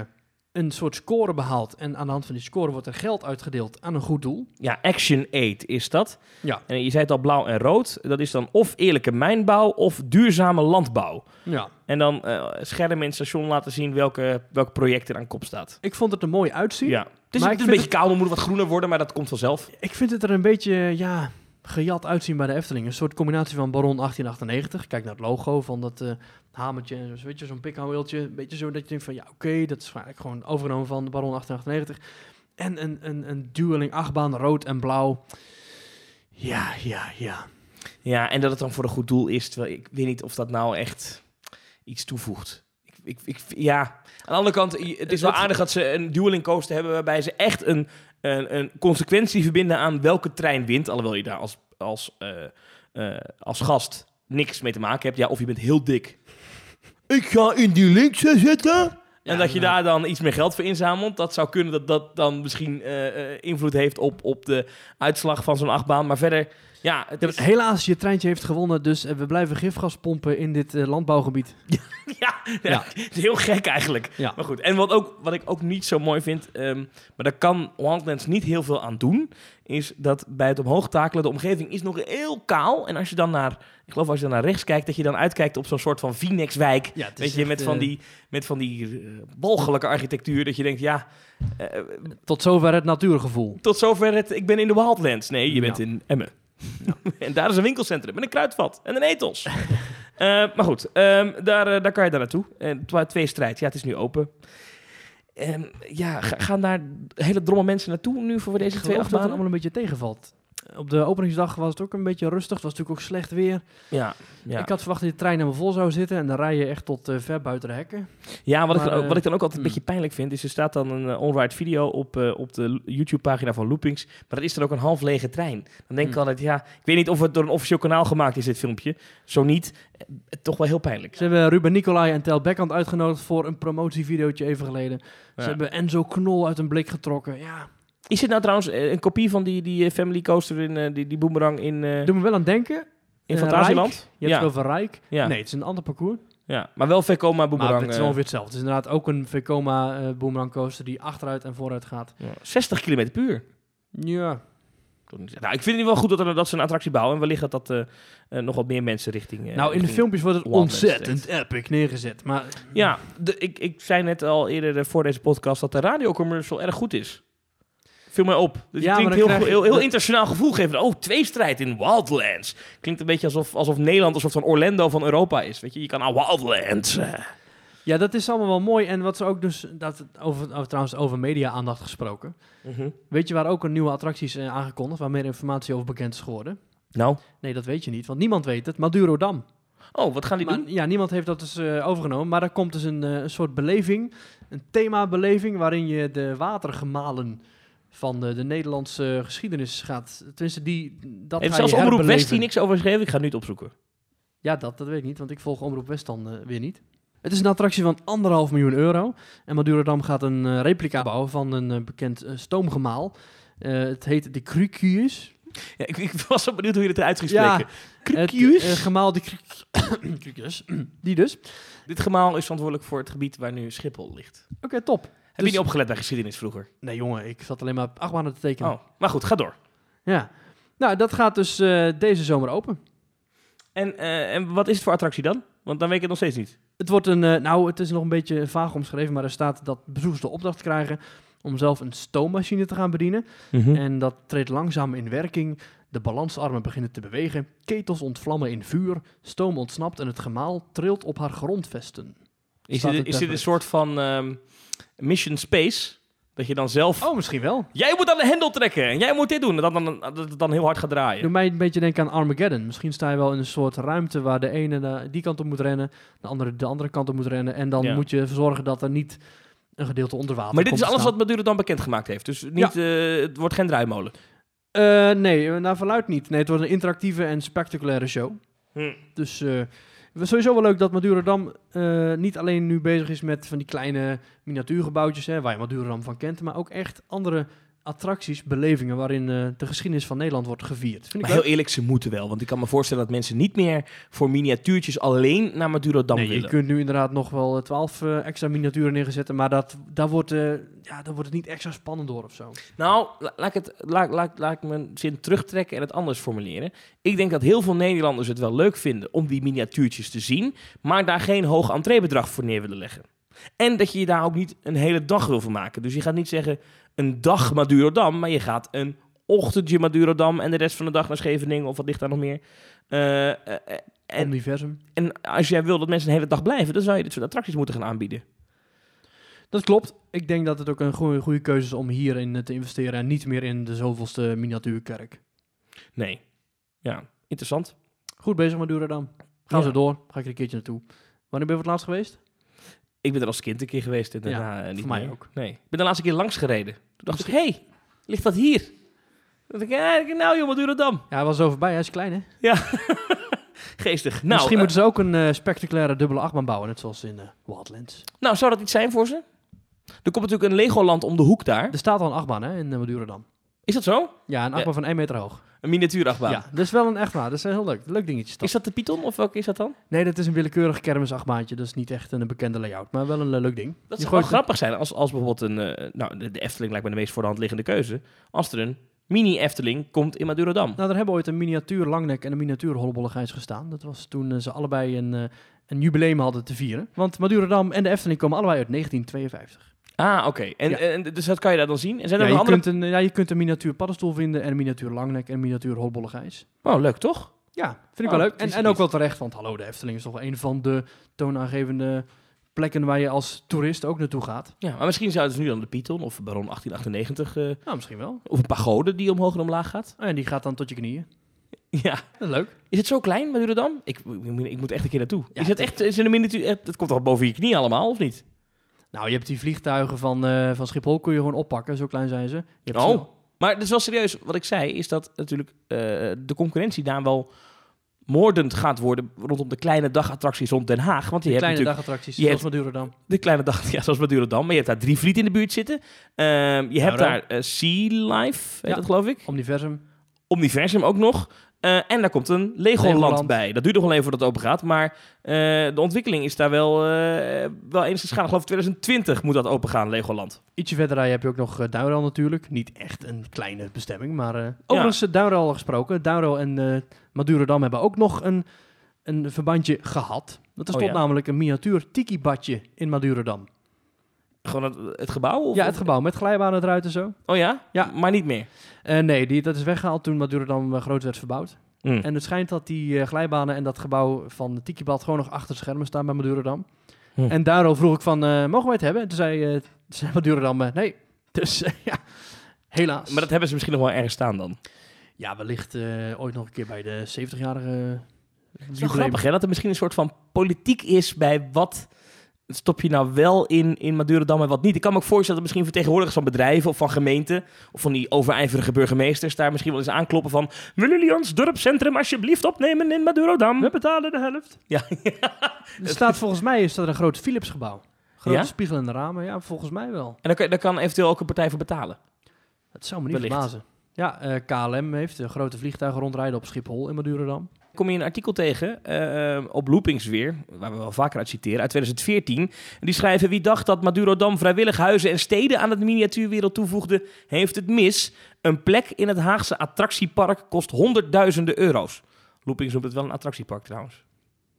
een soort score behaald. En aan de hand van die score wordt er geld uitgedeeld aan een goed doel. Ja, Action 8 is dat. Ja. En je zei het al, blauw en rood. Dat is dan of eerlijke mijnbouw of duurzame landbouw. Ja. En dan eh schermen in het station laten zien welke, welk project er aan kop staat. Ik vond het er mooi uitzien. Ja. Het is, Maar het is ik een beetje kaal, moet wat groener worden, maar dat komt vanzelf. Ik vind het er een beetje, ja, gejat uitzien bij de Efteling. Een soort combinatie van Baron 1898. Kijk naar het logo van dat eh, hamertje en zo, weet je, zo'n pikhouwwieltje. Een beetje zo dat je denkt van, ja, oké, dat is eigenlijk gewoon overgenomen van de Baron 1898. En een, een, een dueling achtbaan, rood en blauw. Ja, ja, ja. Ja, en dat het dan voor een goed doel is. Terwijl ik weet niet of dat nou echt iets toevoegt. Ik, ik, ik, ja, aan de andere kant, het is wel aardig dat ze een dueling coaster hebben waarbij ze echt een, een, een consequentie verbinden aan welke trein wint. Alhoewel je daar als, als, eh, eh, als gast niks mee te maken hebt. Ja, of je bent heel dik. Ik ga in die linkse zitten. En dat je daar dan iets meer geld voor inzamelt. Dat zou kunnen dat dat dan misschien eh, eh, invloed heeft op, op de uitslag van zo'n achtbaan. Maar verder, ja, het Ja, is- Helaas, je treintje heeft gewonnen, dus eh, we blijven gifgas pompen in dit eh, landbouwgebied. Ja, ja. Ja. het is heel gek eigenlijk. Ja. Maar goed, en wat, ook, wat ik ook niet zo mooi vind, ehm, maar daar kan Wildlands niet heel veel aan doen, is dat bij het omhoog takelen, de omgeving is nog heel kaal. En als je dan naar, ik geloof als je dan naar rechts kijkt, dat je dan uitkijkt op zo'n soort van Phoenixwijk. Ja, Weet je, met van eh, die, met van die eh, walgelijke architectuur, dat je denkt, ja, eh, Tot zover het natuurgevoel. tot zover het, ik ben in de Wildlands. Nee, je bent in Emmen. en daar is een winkelcentrum met een kruidvat en een ethos. Eh, maar goed, ehm, daar, eh, daar kan je daar naartoe. En twa- twee strijd, ja, het is nu open. Ehm, ja, ga- gaan daar hele dromme mensen naartoe nu voor deze twee achtbanen? allemaal een beetje tegenvalt. Op de openingsdag was het ook een beetje rustig. Het was natuurlijk ook slecht weer. Ja, ja. Ik had verwacht dat de trein helemaal vol zou zitten. En dan rij je echt tot eh, ver buiten de hekken. ja wat, ik dan ook, eh, wat ik dan ook altijd een hmm. beetje pijnlijk vind, is er staat dan een uh, on-ride video op, eh, op de YouTube-pagina van Loopings, maar dat is dan ook een half lege trein. Dan denk ik Hmm. altijd, ja, ik weet niet of het door een officieel kanaal gemaakt is, dit filmpje. Zo niet, eh, toch wel heel pijnlijk. Ze hebben Ruben Nicolai en Tel Beckhand uitgenodigd voor een promotievideootje even geleden. Ja. Ze hebben Enzo Knol uit een blik getrokken. Ja, Is dit nou trouwens eh, een kopie van die, die eh, Family Coaster in eh, die, die boomerang in, doe me wel aan denken. in Fantasieland? Rijk. Je hebt ja, het over Rijk. ja, Nee, het is een ander parcours. ja, maar wel Vekoma Maar boomerang. het is eh, ongeveer hetzelfde. Het is inderdaad ook een Vekoma eh boomerang coaster die achteruit en vooruit gaat. ja, 60 km per uur. Ja, Nou, ik vind het wel goed dat, er, dat ze een attractie bouwen. En wellicht dat dat nog wat meer mensen richting... nou in de filmpjes wordt het ontzettend epic neergezet. Maar Ja, de, ik, ik zei net al eerder voor deze podcast dat de radiocommercial erg goed is. Viel mij op. Dus Ja, het maar klinkt heel, heel, heel internationaal gevoel geven. Oh, tweestrijd in Wildlands. Klinkt een beetje alsof, alsof Nederland een soort van Orlando van Europa is. Weet je, je kan naar Wildlands. Ja, dat is allemaal wel mooi. En wat ze ook dus, dat, over, over, trouwens over media-aandacht gesproken. Mhm. Weet je waar ook een nieuwe attractie is eh, aangekondigd, waar meer informatie over bekend is geworden? Nou, Nee, dat weet je niet, want niemand weet het. Madurodam. oh, wat gaan die Maar, doen? ja, niemand heeft dat dus eh, overgenomen. Maar er komt dus een, eh, een soort beleving, een themabeleving, waarin je de watergemalen van de, de Nederlandse geschiedenis gaat. Tenminste, die, dat Heeft zelfs Omroep West hier niks over geschreven? Ik ga het nu het opzoeken. Ja, dat, dat weet ik niet, want ik volg Omroep West dan eh, weer niet. Het is een attractie van anderhalf miljoen euro. En Madurodam gaat een eh, replica bouwen van een eh, bekend stoomgemaal. Het heet de Crucius. Ja, ik, ik was zo benieuwd hoe je het eruit ging Ja, spreken. Het Crucius? eh, gemaal de Crucius. Die dus. Dit gemaal is verantwoordelijk voor het gebied waar nu Schiphol ligt. Oké, top. Heb Dus- je niet opgelet bij geschiedenis vroeger? Nee jongen, ik zat alleen maar op achtbanen te tekenen. Oh, maar goed, ga door. Ja. Nou, dat gaat dus eh, deze zomer open. En, eh, en wat is het voor attractie dan? Want dan weet ik het nog steeds niet. Het wordt een, eh, nou, het is nog een beetje vaag omschreven, maar er staat dat bezoekers de opdracht krijgen om zelf een stoommachine te gaan bedienen. Hm. En dat treedt langzaam in werking. De balansarmen beginnen te bewegen, ketels ontvlammen in vuur, stoom ontsnapt en het gemaal trilt op haar grondvesten. Is, dit, is dit een soort van ehm, Mission Space? Dat je dan zelf... Oh, misschien wel. Jij moet aan de hendel trekken en jij moet dit doen. En dat, dan, dat het dan heel hard gaat draaien. Doe mij een beetje denken aan Armageddon. Misschien sta je wel in een soort ruimte waar de ene naar die kant op moet rennen, de andere de andere kant op moet rennen. En dan Ja. moet je zorgen dat er niet een gedeelte onder water Maar dit is alles wat Maduro dan bekendgemaakt heeft. Dus niet, eh, het wordt geen draaimolen. Eh, nee, eh, naar verluid niet. Nee, het wordt een interactieve en spectaculaire show. Hm. Dus is sowieso wel leuk dat Madurodam eh niet alleen nu bezig is met van die kleine miniatuurgebouwtjes, hè, waar je Madurodam van kent, maar ook echt andere attracties, belevingen waarin eh, de geschiedenis van Nederland wordt gevierd. Vind Maar heel eerlijk, ze moeten wel. Want ik kan me voorstellen dat mensen niet meer voor miniatuurtjes alleen naar Madurodam Nee, je willen. kunt nu inderdaad nog wel twaalf extra miniaturen neerzetten, maar dat, daar, wordt, eh, ja, daar wordt het niet extra spannend door of zo. Nou, la- laat ik, het, laat, laat, laat ik mijn zin terugtrekken en het anders formuleren. Ik denk dat heel veel Nederlanders het wel leuk vinden om die miniatuurtjes te zien, maar daar geen hoog entreebedrag voor neer willen leggen. En dat je je daar ook niet een hele dag wil van maken. Dus je gaat niet zeggen een dag Madurodam, maar je gaat een ochtendje Madurodam en de rest van de dag naar Scheveningen of wat ligt daar nog meer. Eh, eh, eh, en, Universum. en als jij wil dat mensen een hele dag blijven, dan zou je dit soort attracties moeten gaan aanbieden. Dat klopt. Ik denk dat het ook een goede, goede keuze is om hierin te investeren en niet meer in de zoveelste miniatuurkerk. Nee. Ja, interessant. Goed bezig met Duradam. Gaan Ja. ze door. Ga ik er een keertje naartoe. Wanneer ben je voor het laatst geweest? Ik ben er als kind een keer geweest en daarna Ja, eh, niet voor mij meer. ook. Nee. Ik ben de laatste keer langs gereden. Toen dacht ik, hé, hey, ligt dat hier? Toen dacht ik, ja, ik nou joh, wat duurt dat dan? Ja, hij was zo voorbij. Hij is klein, hè? Geestig. Nou, Misschien eh, moeten ze ook een eh, spectaculaire dubbele achtbaan bouwen, net zoals in eh, Wildlands. nou, zou dat iets zijn voor ze? Er komt natuurlijk een Legoland om de hoek daar. Er staat al een achtbaan, hè, in uh, Madurodam. Is dat zo? Ja, een achtbaan van 1 meter hoog. Een miniatuurachtbaan. Ja, dat is wel een echtbaan. Dat is een heel leuk. Leuk dingetje. is dat. Is dat de Python of welke is dat dan? Nee, dat is een willekeurig kermisachtbaantje. Dat is niet echt een bekende layout, maar wel een eh, leuk ding. Dat zou wel gooit- grappig zijn als, als bijvoorbeeld een... eh, nou, de, de Efteling lijkt me de meest voor de hand liggende keuze. Als er een mini-Efteling komt in Madurodam. Nou, er hebben ooit een miniatuur Langnek en een miniatuur Hollebollegijs gestaan. Dat was toen eh, ze allebei een, een jubileum hadden te vieren. Want Madurodam en de Efteling komen allebei uit 1952. Ah, oké. En, Ja. en, dus dat kan je daar dan zien? En zijn Ja er je, nog andere... kunt een, ja, je kunt een miniatuur paddenstoel vinden en een miniatuur Langnek en een miniatuur Hollebollegijs. Oh, leuk toch? Ja, vind ik Oh, wel leuk. het En, en ook wel terecht, want hallo, de Efteling is toch wel een van de toonaangevende plekken waar je als toerist ook naartoe gaat. Ja, maar misschien zouden ze nu dan de Python of Baron 1898... eh, Nou, misschien wel. of een pagode die omhoog en omlaag gaat. En die gaat dan tot je knieën. Ja. Dat is leuk. Is het zo klein, Madurodam? Ik, ik, ik moet echt een keer naartoe. Ja, is het echt, is het een miniatuur? echt- Het komt toch boven je knie allemaal, of niet? Nou, je hebt die vliegtuigen van, eh, van Schiphol, kun je gewoon oppakken. Zo klein zijn ze. Je hebt Oh. Maar het is wel serieus. Wat ik zei, is dat natuurlijk eh, de concurrentie daar wel moordend gaat worden rondom de kleine dagattracties rond Den Haag. Want je Die hebt kleine dagattracties, je zoals hebt- Madurodam. de kleine dag, ja, zoals Madurodam. Maar je hebt daar drie vliet in de buurt zitten. Ehm, je hebt wel. daar eh, Sea Life, heet Ja. dat geloof ik. Omniversum. Omniversum ook nog. Eh, en daar komt een Legoland, Legoland. bij. Dat duurt nog wel even voordat het open gaat. Maar eh, de ontwikkeling is daar wel, eh wel gaan. Ik geloof 2020 moet dat open gaan, Legoland. Ietsje verder heb je ook nog uh, Duinrel natuurlijk. Niet echt een kleine bestemming, maar... overigens, uh, Duinrel gesproken. Duinrel en uh, Madurodam hebben ook nog een, een verbandje gehad. Dat is Oh, tot ja? namelijk een miniatuur tiki-badje in Madurodam. Gewoon het, het gebouw? Of, Ja, het gebouw met glijbanen eruit en zo. Oh ja? Ja. Maar niet meer? Uh, nee, die, dat is weggehaald toen Madurodam uh, groot werd verbouwd. Mm. En het schijnt dat die uh, glijbanen en dat gebouw van de Tiki-bad gewoon nog achter schermen staan bij Madurodam. Hm. En daarom vroeg ik van, uh, mogen wij het hebben? En toen zei, toen zei Madurodam, nee. Dus ja, helaas. Maar dat hebben ze misschien nog wel ergens staan dan. Ja, wellicht ooit nog een keer bij de 70-jarige. Het is wel grappig hè, dat er misschien een soort van politiek is bij wat stop je nou wel in, in Madurodam en wat niet. Ik kan me ook voorstellen dat misschien vertegenwoordigers van bedrijven of van gemeenten of van die overijverige burgemeesters daar misschien wel eens aankloppen van willen jullie ons dorpscentrum alsjeblieft opnemen in Madurodam? We betalen de helft. Ja, Er staat volgens mij is dat een groot Philips gebouw. Grote Ja? spiegelende ramen, ja, volgens mij wel. En daar kan, daar kan eventueel ook een partij voor betalen. Dat zou me niet Wellicht. verbazen. Ja, eh, KLM heeft grote vliegtuigen rondrijden op Schiphol in Madurodam. Kom je een artikel tegen eh, op Loopings weer, waar we wel vaker uit citeren, uit 2014. En die schrijven, wie dacht dat Madurodam vrijwillig huizen en steden aan het miniatuurwereld toevoegde, heeft het mis. Een plek in het Haagse attractiepark kost honderdduizenden euro's. Loopings noemt het wel een attractiepark trouwens.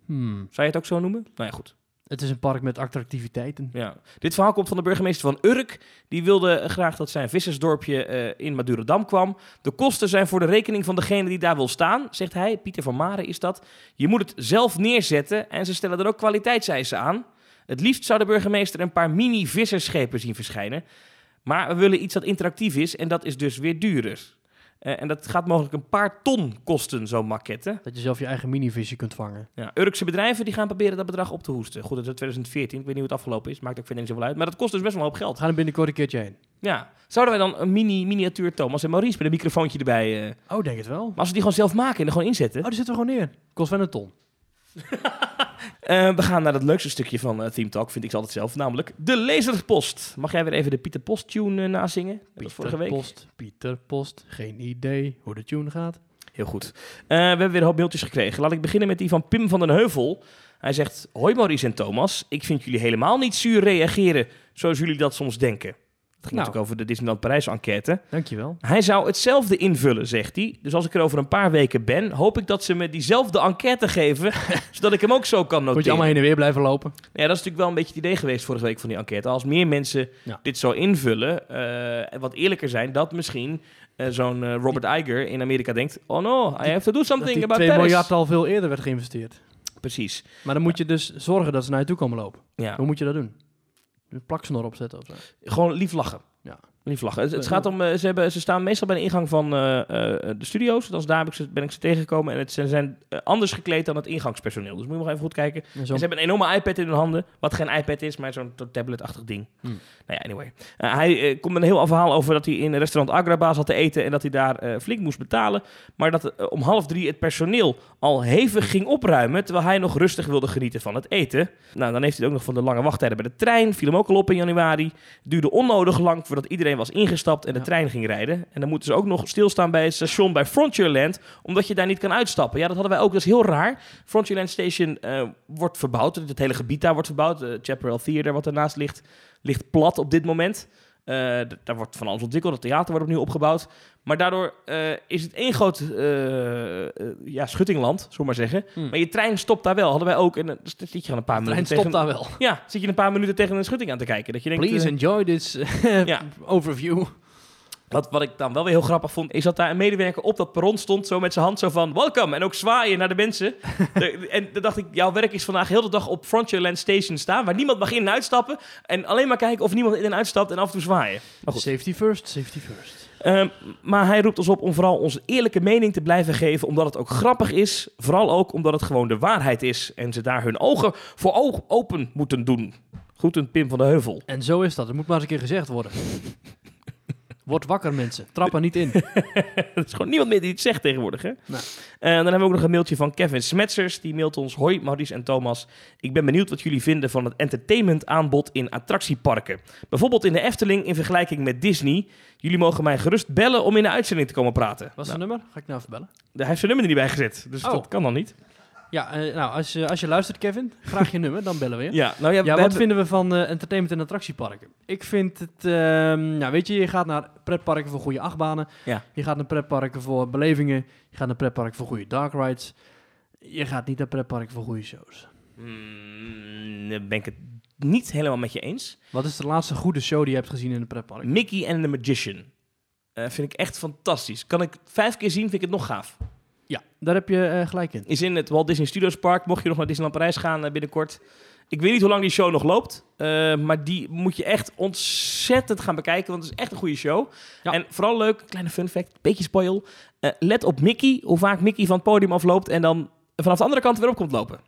Hmm. Zou je het ook zo noemen? Nou ja, goed. Het is een park met attractiviteiten. Ja. Dit verhaal komt van de burgemeester van Urk. Die wilde graag dat zijn vissersdorpje eh, in Madurodam kwam. De kosten zijn voor de rekening van degene die daar wil staan, zegt hij. Pieter van Maren is dat. Je moet het zelf neerzetten en ze stellen er ook kwaliteitseisen aan. Het liefst zou de burgemeester een paar mini-vissersschepen zien verschijnen. Maar we willen iets dat interactief is en dat is dus weer duurder. Eh, en dat gaat mogelijk een paar ton kosten, zo'n maquette. Dat je zelf je eigen minivisie kunt vangen. Ja, Urkse bedrijven die gaan proberen dat bedrag op te hoesten. Goed, dat is 2014. Ik weet niet hoe het afgelopen is. Maakt ook verder niet zoveel uit. Maar dat kost dus best wel een hoop geld. Gaan er binnenkort een keertje heen. Ja. Zouden wij dan een mini miniatuur Thomas en Maurice met een microfoontje erbij... eh, Oh, denk het wel. maar als we die gewoon zelf maken en er gewoon inzetten... Oh, die zetten we gewoon neer. Kost wel een ton. Eh, we gaan naar het leukste stukje van uh, Team Talk, vind ik altijd zelf. Namelijk de Laserpost. Mag jij weer even de Pieter Post tune uh, nazingen? Was vorige week. Post, Pieter Post. Geen idee hoe de tune gaat. Heel goed. we hebben weer een hoop mailtjes gekregen. Laat ik beginnen met die van Pim van den Heuvel. Hij zegt, hoi Maurice en Thomas. Ik vind jullie helemaal niet zuur reageren zoals jullie dat soms denken. Het ging Nou. natuurlijk over de Disneyland Parijs enquête. Dankjewel. Hij zou hetzelfde invullen, zegt hij. Dus als ik er over een paar weken ben, hoop ik dat ze me diezelfde enquête geven, zodat ik hem ook zo kan noteren. Moet je allemaal heen en weer blijven lopen. Ja, dat is natuurlijk wel een beetje het idee geweest vorige week van die enquête. Als meer mensen Ja. dit zo invullen eh, en wat eerlijker zijn, dat misschien eh, zo'n eh, Robert Iger in Amerika denkt: Oh no, I have to do something die about 2 Paris. miljard al veel eerder werd geïnvesteerd. Precies. Maar dan moet je dus zorgen dat ze naar je toe komen lopen. Ja. Hoe moet je dat doen? Een plaksnor opzetten of zo. Gewoon lief lachen. Ja. Het, het gaat om, eh, ze, hebben, ze staan meestal bij de ingang van eh, eh, de studio's. Dus daar heb ik ze, ben ik ze tegengekomen. En het, ze zijn anders gekleed dan het ingangspersoneel. Dus moet je nog even goed kijken. En ze hebben een enorme iPad in hun handen. Wat geen iPad is, maar zo'n tablet-achtig ding. Hmm. Nou ja, anyway. Hij komt met een heel verhaal over dat hij in een restaurant Agraba zat te eten. En dat hij daar flink moest betalen. Maar dat om half drie het personeel al hevig ging opruimen. Terwijl hij nog rustig wilde genieten van het eten. Nou, dan heeft hij het ook nog van de lange wachttijden bij de trein. Viel hem ook al op in januari. Duurde onnodig lang voordat iedereen was ingestapt en de Ja. trein ging rijden. En dan moeten ze ook nog stilstaan bij het station bij Frontierland. Omdat je daar niet kan uitstappen. Ja, dat hadden wij ook. Dat is heel raar. Frontierland Station eh, wordt verbouwd. Het hele gebied daar wordt verbouwd. De Chaparral Theater, wat ernaast ligt, ligt plat op dit moment. Eh, daar wordt van alles ontwikkeld. Het theater wordt opnieuw opgebouwd. Maar daardoor eh, is het één groot eh, eh, ja, schuttingland, zullen we maar zeggen. Hmm. Maar je trein stopt daar wel. Hadden wij ook. En dan zit je gewoon een paar De trein minuten stopt tegen... daar wel. Ja, zit je een paar minuten tegen een schutting aan te kijken. Dat je denkt, Please enjoy this Ja. overview. wat, wat ik dan wel weer heel grappig vond, is dat daar een medewerker op dat perron stond, zo met zijn hand zo van, welcome, en ook zwaaien naar de mensen. De- en dan dacht ik, jouw werk is vandaag heel de dag op Frontierland Station staan, waar niemand mag in en uitstappen, en alleen maar kijken of niemand in en uitstapt en af en toe zwaaien. Maar goed. Safety first, safety first. Ehm, maar hij roept ons op om vooral onze eerlijke mening te blijven geven, omdat het ook grappig is. Vooral ook omdat het gewoon de waarheid is en ze daar hun ogen voor oog open moeten doen. Goed, een Pim van de Heuvel. En zo is dat. Het moet maar eens een keer gezegd worden. Word wakker, mensen. Trap er niet in. Er is gewoon niemand meer die het zegt tegenwoordig, hè? Nee. En dan hebben we ook nog een mailtje van Kevin Smetsers. Die mailt ons... Hoi, Maurice en Thomas. Ik ben benieuwd wat jullie vinden van het entertainmentaanbod in attractieparken. Bijvoorbeeld in de Efteling in vergelijking met Disney. Jullie mogen mij gerust bellen om in de uitzending te komen praten. Wat is nou, zijn nummer? Ga ik nou even bellen. hij heeft zijn nummer er niet bij gezet, dus Oh. dat kan dan niet. Ja, eh, nou, als, je als je luistert, Kevin, graag je nummer, dan bellen we je. Ja, nou ja, wat hebben- vinden we van eh, entertainment en attractieparken? Ik vind het, ehm, nou weet je, je gaat naar pretparken voor goede achtbanen. Ja. Je gaat naar pretparken voor belevingen. Je gaat naar pretparken voor goede dark rides. Je gaat niet naar pretparken voor goede shows. Daar ben ik het niet helemaal met je eens. Wat is de laatste goede show die je hebt gezien in een pretpark? Mickey and the Magician. Eh, vind ik echt fantastisch. Kan ik vijf keer zien, vind ik het nog gaaf. Ja, daar heb je eh, gelijk in. is in het Walt Disney Studios Park. Mocht je nog naar Disneyland Parijs gaan eh, binnenkort. Ik weet niet hoe lang die show nog loopt. eh, maar die moet je echt ontzettend gaan bekijken. Want het is echt een goede show. Ja. En vooral leuk, kleine fun fact, beetje spoil. let op Mickey, hoe vaak Mickey van het podium afloopt. En dan vanaf de andere kant weer op komt lopen.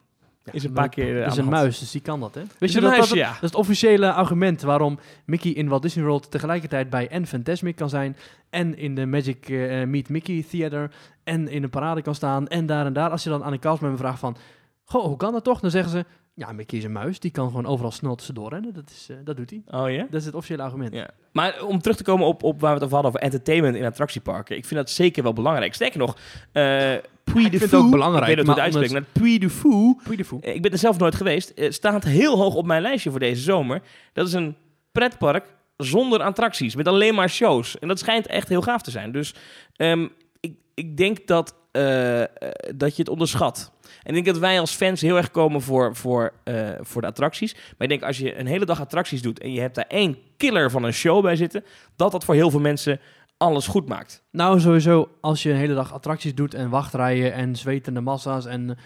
Is een paar keer. eh, is een muis, dus die kan dat, hè? Weet is je een dat, dat, ja. dat is het officiële argument waarom Mickey in Walt Disney World tegelijkertijd bij en Fantasmic kan zijn, en in de Magic eh, Meet Mickey Theater, en in een parade kan staan, en daar en daar. Als je dan aan de castmember vraagt van, goh, hoe kan dat toch? Dan zeggen ze, ja, Mickey is een muis, die kan gewoon overal snel tussendoor rennen. Dat, is, eh, dat doet hij. Oh ja? Dat is het officiële argument. Ja. Maar om terug te komen op, op waar we het over hadden, over entertainment in attractieparken. Ik vind dat zeker wel belangrijk. Sterker nog, eh Puy ik de vind Fou, het ook belangrijk, ik weet het uitspreekt, maar Puy de Fou, Puy de Fou. Ik ben er zelf nooit geweest. Eh, staat heel hoog op mijn lijstje voor deze zomer. Dat is een pretpark zonder attracties, met alleen maar shows. En dat schijnt echt heel gaaf te zijn. Dus ehm, ik, denk dat, eh, eh, dat je het onderschat. En ik denk dat wij als fans heel erg komen voor, voor, eh, voor de attracties. Maar ik denk als je een hele dag attracties doet en je hebt daar één killer van een show bij zitten, dat dat voor heel veel mensen alles goed maakt. Nou, sowieso, als je een hele dag attracties doet en wachtrijen en zwetende massa's, en,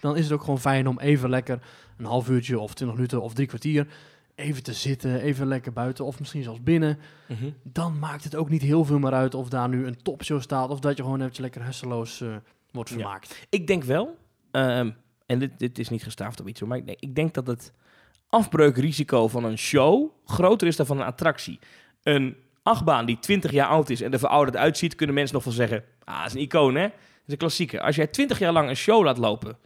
dan is het ook gewoon fijn om even lekker een half uurtje of twintig minuten of drie kwartier even te zitten, even lekker buiten of misschien zelfs binnen. Dan maakt het ook niet heel veel meer uit of daar nu een topshow staat of dat je gewoon eventjes lekker hesseloos eh, wordt Ja. vermaakt. Ik denk wel, ehm, en dit, dit is niet gestaafd op iets, maar ik denk, ik denk dat het afbreukrisico van een show groter is dan van een attractie. Een achtbaan die 20 jaar oud is en er verouderd uitziet, kunnen mensen nog wel zeggen, ah, dat is een icoon, hè? Dat is een klassieker. Als jij 20 jaar lang een show laat lopen,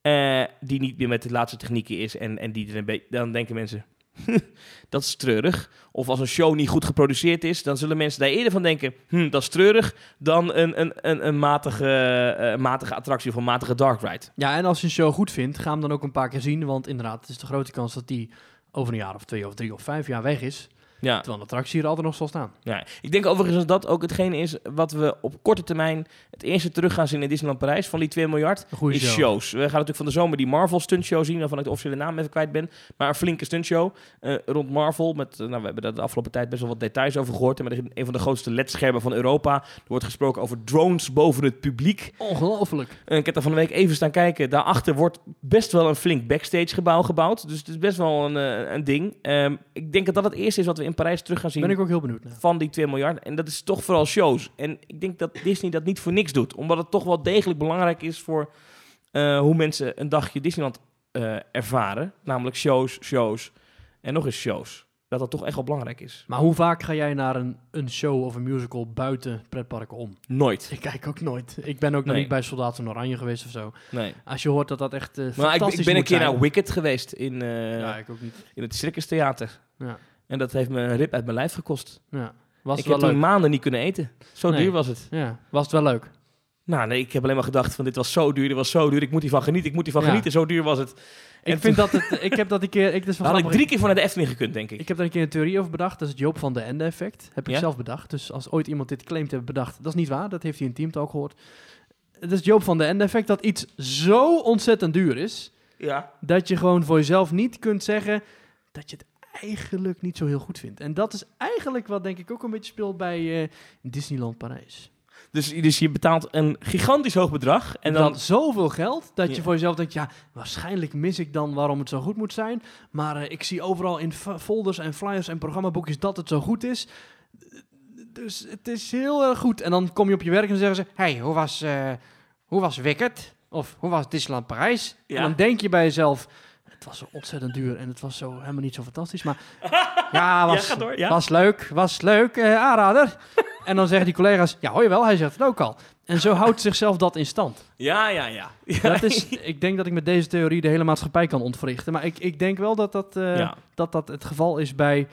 eh, die niet meer met de laatste technieken is en, en die dan denken mensen, dat is treurig. Of als een show niet goed geproduceerd is, dan zullen mensen daar eerder van denken, hm, dat is treurig, dan een, een, een, een matige, eh, matige attractie of een matige dark ride. Ja, en als je een show goed vindt, ga hem dan ook een paar keer zien, want inderdaad, het is de grote kans dat die over een jaar of twee of drie of vijf jaar weg is, Ja, terwijl een attractie er altijd nog zal staan. ja. Ik denk overigens dat dat ook hetgene is wat we op korte termijn het eerste terug gaan zien in Disneyland Parijs van die 2 miljard. Is show. shows. We gaan natuurlijk van de zomer die Marvel stuntshow zien, waarvan ik de officiële naam even kwijt ben. Maar een flinke stuntshow eh, rond Marvel. Met, eh, nou, we hebben daar de afgelopen tijd best wel wat details over gehoord. En met een van de grootste ledschermen van Europa. Er wordt gesproken over drones boven het publiek. Ongelooflijk. En ik heb daar van de week even staan kijken. Daarachter wordt best wel een flink backstage gebouw gebouwd. Dus het is best wel een, eh, een ding. Ehm, ik denk dat dat het eerste is wat we in Parijs terug gaan zien Ben ik ook heel benieuwd naar. van die 2 miljard. En dat is toch vooral shows. En ik denk dat Disney dat niet voor niks doet. Omdat het toch wel degelijk belangrijk is voor eh, hoe mensen een dagje Disneyland eh, ervaren. Namelijk shows, shows en nog eens shows. Dat dat toch echt wel belangrijk is. Maar hoe vaak ga jij naar een, een show of een musical buiten pretparken om? Nooit. Ik kijk ook nooit. Ik ben ook nog Nee. niet bij Soldaten van Oranje geweest of zo. Nee. Als je hoort dat dat echt eh Maar ik, fantastisch ik ben een keer zijn. naar Wicked geweest in, eh, Ja, ik ook niet. in het Circus Theater. Ja. En dat heeft me een rib uit mijn lijf gekost. Ja. Was ik heb toen leuk? maanden niet kunnen eten. Zo Nee. duur was het. Ja. Was het wel leuk? Nou nee, ik heb alleen maar gedacht van dit was zo duur, dit was zo duur. Ik moet hiervan genieten, ik moet hiervan Ja. genieten. Zo duur was het. Ik En vind dat het... Ik heb dat een keer... Ik, Daar had ik drie keer naar de Efteling gekund, denk ik. Ik heb daar een keer een theorie over bedacht. Dat is het Joop van de Ende effect. Heb ik Ja? zelf bedacht. Dus als ooit iemand dit claimt heeft bedacht, dat is niet waar. Dat heeft hij in Teamtalk gehoord. Het is het Joop van de Ende effect dat iets zo ontzettend duur is, Ja. dat je gewoon voor jezelf niet kunt zeggen dat je het eigenlijk niet zo heel goed vindt. En dat is eigenlijk wat denk ik ook een beetje speelt bij eh, Disneyland Parijs. Dus, dus je betaalt een gigantisch hoog bedrag. En dan, dan zoveel geld dat je Ja. voor jezelf denkt, ja, waarschijnlijk mis ik dan waarom het zo goed moet zijn. Maar eh, ik zie overal in folders en flyers en programmaboekjes dat het zo goed is. Dus het is heel erg goed. En dan kom je op je werk en zeggen ze, hey, hoe was, eh hoe was Wicked? Of hoe was Disneyland Parijs? Ja. En dan denk je bij jezelf, was zo ontzettend duur en het was zo helemaal niet zo fantastisch. Maar ja, was, ja, ga door. Ja. was leuk, was leuk, eh, aanrader. en dan zeggen die collega's, ja hoor je wel, hij zegt het ook al. En zo houdt zichzelf dat in stand. ja, ja, ja. Dat is, ik denk dat ik met deze theorie de hele maatschappij kan ontwrichten. Maar ik, ik denk wel dat dat, eh, dat dat het geval is bij,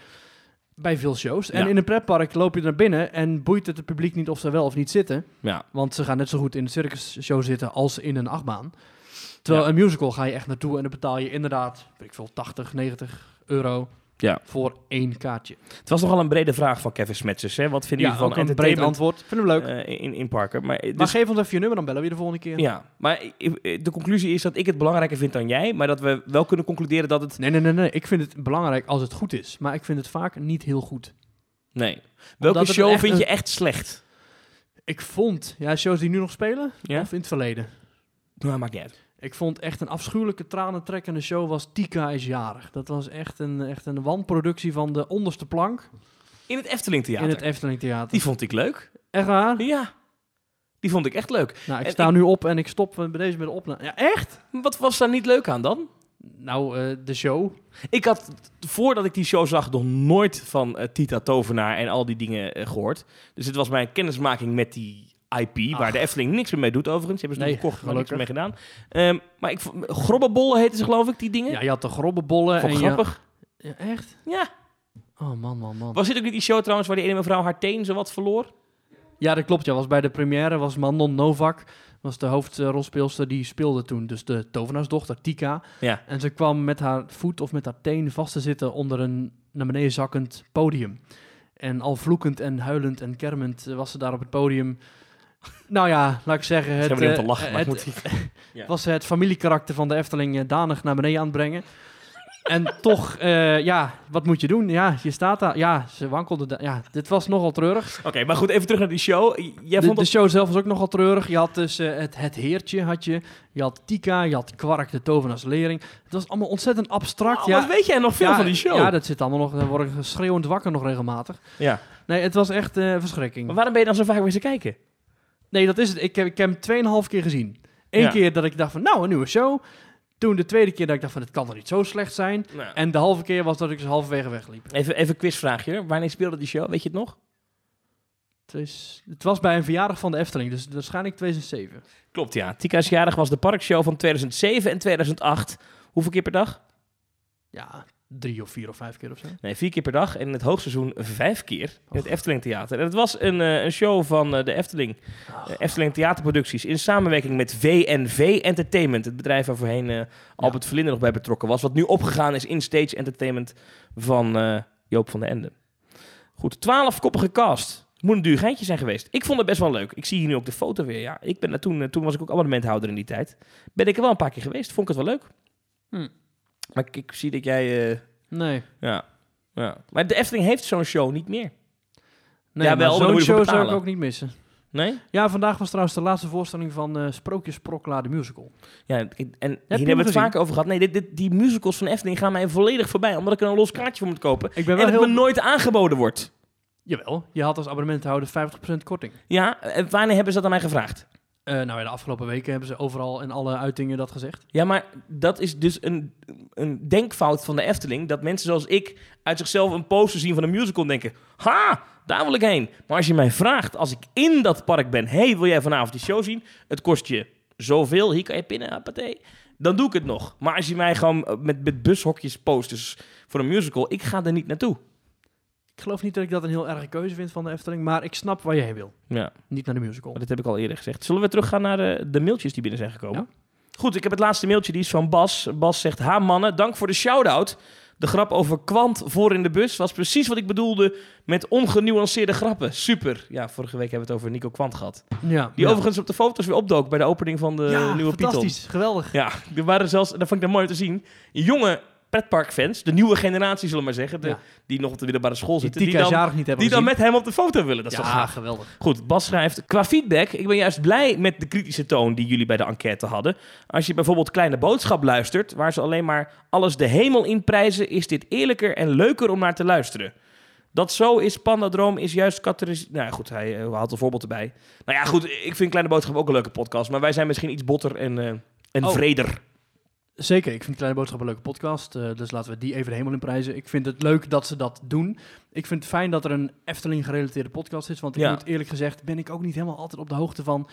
bij veel shows. En Ja. in een pretpark loop je naar binnen en boeit het het publiek niet of ze wel of niet zitten. ja. Want ze gaan net zo goed in een circusshow zitten als in een achtbaan. Terwijl een musical ga je echt naartoe en dan betaal je inderdaad, weet ik veel, 80, 90 euro Ja. voor één kaartje. Het was nogal een brede vraag van Kevin Smetsers. Hè? Wat vinden Ja, jullie van een breed antwoord. Vind hem leuk. eh, in, in parken? Maar, eh, maar dus, geef ons even je nummer, dan bellen we je de volgende keer. ja, maar eh, de conclusie is dat ik het belangrijker vind dan jij. Maar dat we wel kunnen concluderen dat het... Nee, nee, nee, nee. Ik vind het belangrijk als het goed is. Maar ik vind het vaak niet heel goed. Nee. Welke show vind een- je echt slecht? Ik vond, ja, shows die nu nog spelen, Ja? of in het verleden. Nou, maakt niet uit. Ik vond echt een afschuwelijke tranentrekkende show was Tika is jarig. Dat was echt een, echt een wanproductie van de onderste plank In het Efteling Theater. in het Efteling Theater. Die vond ik leuk. Echt waar? Ja. Die vond ik echt leuk. Nou, ik En sta ik- nu op en ik stop bij deze met de opname. Ja, echt? Wat was daar niet leuk aan dan? Nou, eh, de show. Ik had, voordat ik die show zag, nog nooit van eh, Tita Tovenaar en al die dingen eh, gehoord. Dus het was mijn kennismaking met die IP, waar de Efteling niks meer mee doet overigens. Hebben ze Nee, nog gekocht, maar niks meer mee gedaan. Ehm, maar ik grobbenbollen heten ze geloof ik, die dingen. Ja, je had de grobbenbollen. vond en je- grappig. Ja, echt? Ja. Oh, man, man, man. Was dit ook niet die show trouwens waar die ene mevrouw haar teen zo wat verloor? Ja, dat klopt. Ja, was bij de première was Manon Novak, was de hoofdrolspeelster, die speelde toen dus de tovenaarsdochter Tika. Ja. En ze kwam met haar voet of met haar teen vast te zitten onder een naar beneden zakkend podium. En al vloekend en huilend en kermend was ze daar op het podium Nou ja, laat ik zeggen, het, om te eh, lachen, maar ik het, moet Ja. was het familiekarakter van de Efteling eh, danig naar beneden aan het brengen. En toch, eh, ja, wat moet je doen? Ja, je staat daar. Ja, ze wankelde. da- Ja, dit was nogal treurig. Oké, maar goed, even terug naar die show. Jij De, vond de show zelf was ook nogal treurig. Je had dus eh, het, het heertje, had je. Je had Tika, je had Kwark, de tovenaarsleerling. Het was allemaal ontzettend abstract. Oh, ja, Wat weet jij nog veel ja, van die show? Ja, dat zit allemaal nog. Dan word ik schreeuwend wakker nog regelmatig. Ja. Nee, het was echt eh verschrikking. Maar waarom ben je dan zo vaak weer te kijken? Nee, dat is het. Ik heb, ik heb hem tweeënhalf keer gezien. Eén Ja. keer dat ik dacht van, nou, een nieuwe show. Toen de tweede keer dat ik dacht van, het kan toch niet zo slecht zijn. Nou, En de halve keer was dat ik dus halverwege wegliep. even, even een quizvraagje. Wanneer speelde die show? Weet je het nog? Het, is, het was bij een verjaardag van de Efteling, dus waarschijnlijk 2007. Klopt, ja. Tika's jarig was de parkshow van 2007 en 2008. Hoeveel keer per dag? Ja, drie of vier of vijf keer of zo. Nee, vier keer per dag. En in het hoogseizoen vijf keer in het Efteling Theater. En het was een, eh, een show van eh, de Efteling. eh, Efteling Theaterproducties. In samenwerking met VNV Entertainment. Het bedrijf waar voorheen eh, Albert Verlinde nog bij betrokken was. Wat nu opgegaan is in Stage Entertainment van eh, Joop van den Ende. Goed, twaalfkoppige cast. Moet een duur geintje zijn geweest. Ik vond het best wel leuk. Ik zie hier nu ook de foto weer. Ja, ik ben daar toen, toen was ik ook abonnementhouder in die tijd. Ben ik er wel een paar keer geweest. Vond ik het wel leuk. Hm. Maar ik, ik zie dat jij... eh, Nee. ja, ja. Maar de Efteling heeft zo'n show niet meer. nee Ja, wel, zo'n show zou ik ook niet missen. Nee? Ja, vandaag was trouwens de laatste voorstelling van eh Sprookjes Prokla, de musical. Ja, ik- en hier hebben we het gezien? vaker over gehad. Nee, dit, dit, die musicals van Efteling gaan mij volledig voorbij. Omdat ik er een los kaartje voor moet kopen. Ik ben En wel het heel... me nooit aangeboden wordt. Jawel, je had als abonnementhouder 50% korting. Ja, en wanneer hebben ze dat aan mij gevraagd? Eh, nou ja, de afgelopen weken hebben ze overal in alle uitingen dat gezegd. Ja, maar dat is dus een, een denkfout van de Efteling. Dat mensen zoals ik uit zichzelf een poster zien van een musical en denken... Ha, daar wil ik heen. Maar als je mij vraagt, als ik in dat park ben... hey, wil jij vanavond die show zien? Het kost je zoveel, hier kan je pinnen, apatee. Dan doe ik het nog. Maar als je mij gewoon eh, met, met bushokjes posters voor een musical... Ik ga er niet naartoe. Ik geloof niet dat ik dat een heel erge keuze vind van de Efteling, maar ik snap waar je heen wil. Ja. Niet naar de musical. Maar dat heb ik al eerder gezegd. Zullen we teruggaan naar de, de mailtjes die binnen zijn gekomen? Ja. Goed, ik heb het laatste mailtje, die is van Bas. Bas zegt, ha mannen, dank voor de shout-out. De grap over kwant voor in de bus was precies wat ik bedoelde met ongenuanceerde grappen. Super. Ja, vorige week hebben we het over Nico Kwant gehad. Ja, Die ja. overigens op de foto's weer opdook bij de opening van de ja, nieuwe Python. fantastisch, geweldig. Ja, er waren zelfs, dat vond ik dan mooi om te zien, jonge pretparkfans, de nieuwe generatie zullen we maar zeggen, de, Ja. die nog op de middelbare school zitten, die, dan, niet hebben die dan met hem op de foto willen. Dat is toch ja, gaaf? geweldig. Goed, Bas schrijft, qua feedback, ik ben juist blij met de kritische toon die jullie bij de enquête hadden. Als je bijvoorbeeld Kleine Boodschap luistert, waar ze alleen maar alles de hemel in prijzen, is dit eerlijker en leuker om naar te luisteren. Dat zo is, Pandadroom is juist kateris... Nou ja, goed, hij eh, haalt een voorbeeld erbij. Nou ja, goed, ik vind Kleine Boodschap ook een leuke podcast, maar wij zijn misschien iets botter en, eh en Oh. vreder. Zeker, ik vind Kleine Boodschap een leuke podcast, eh, dus laten we die even de hemel in prijzen. Ik vind het leuk dat ze dat doen. Ik vind het fijn dat er een Efteling-gerelateerde podcast is, want ik Ja. moet eerlijk gezegd, ben ik ook niet helemaal altijd op de hoogte van...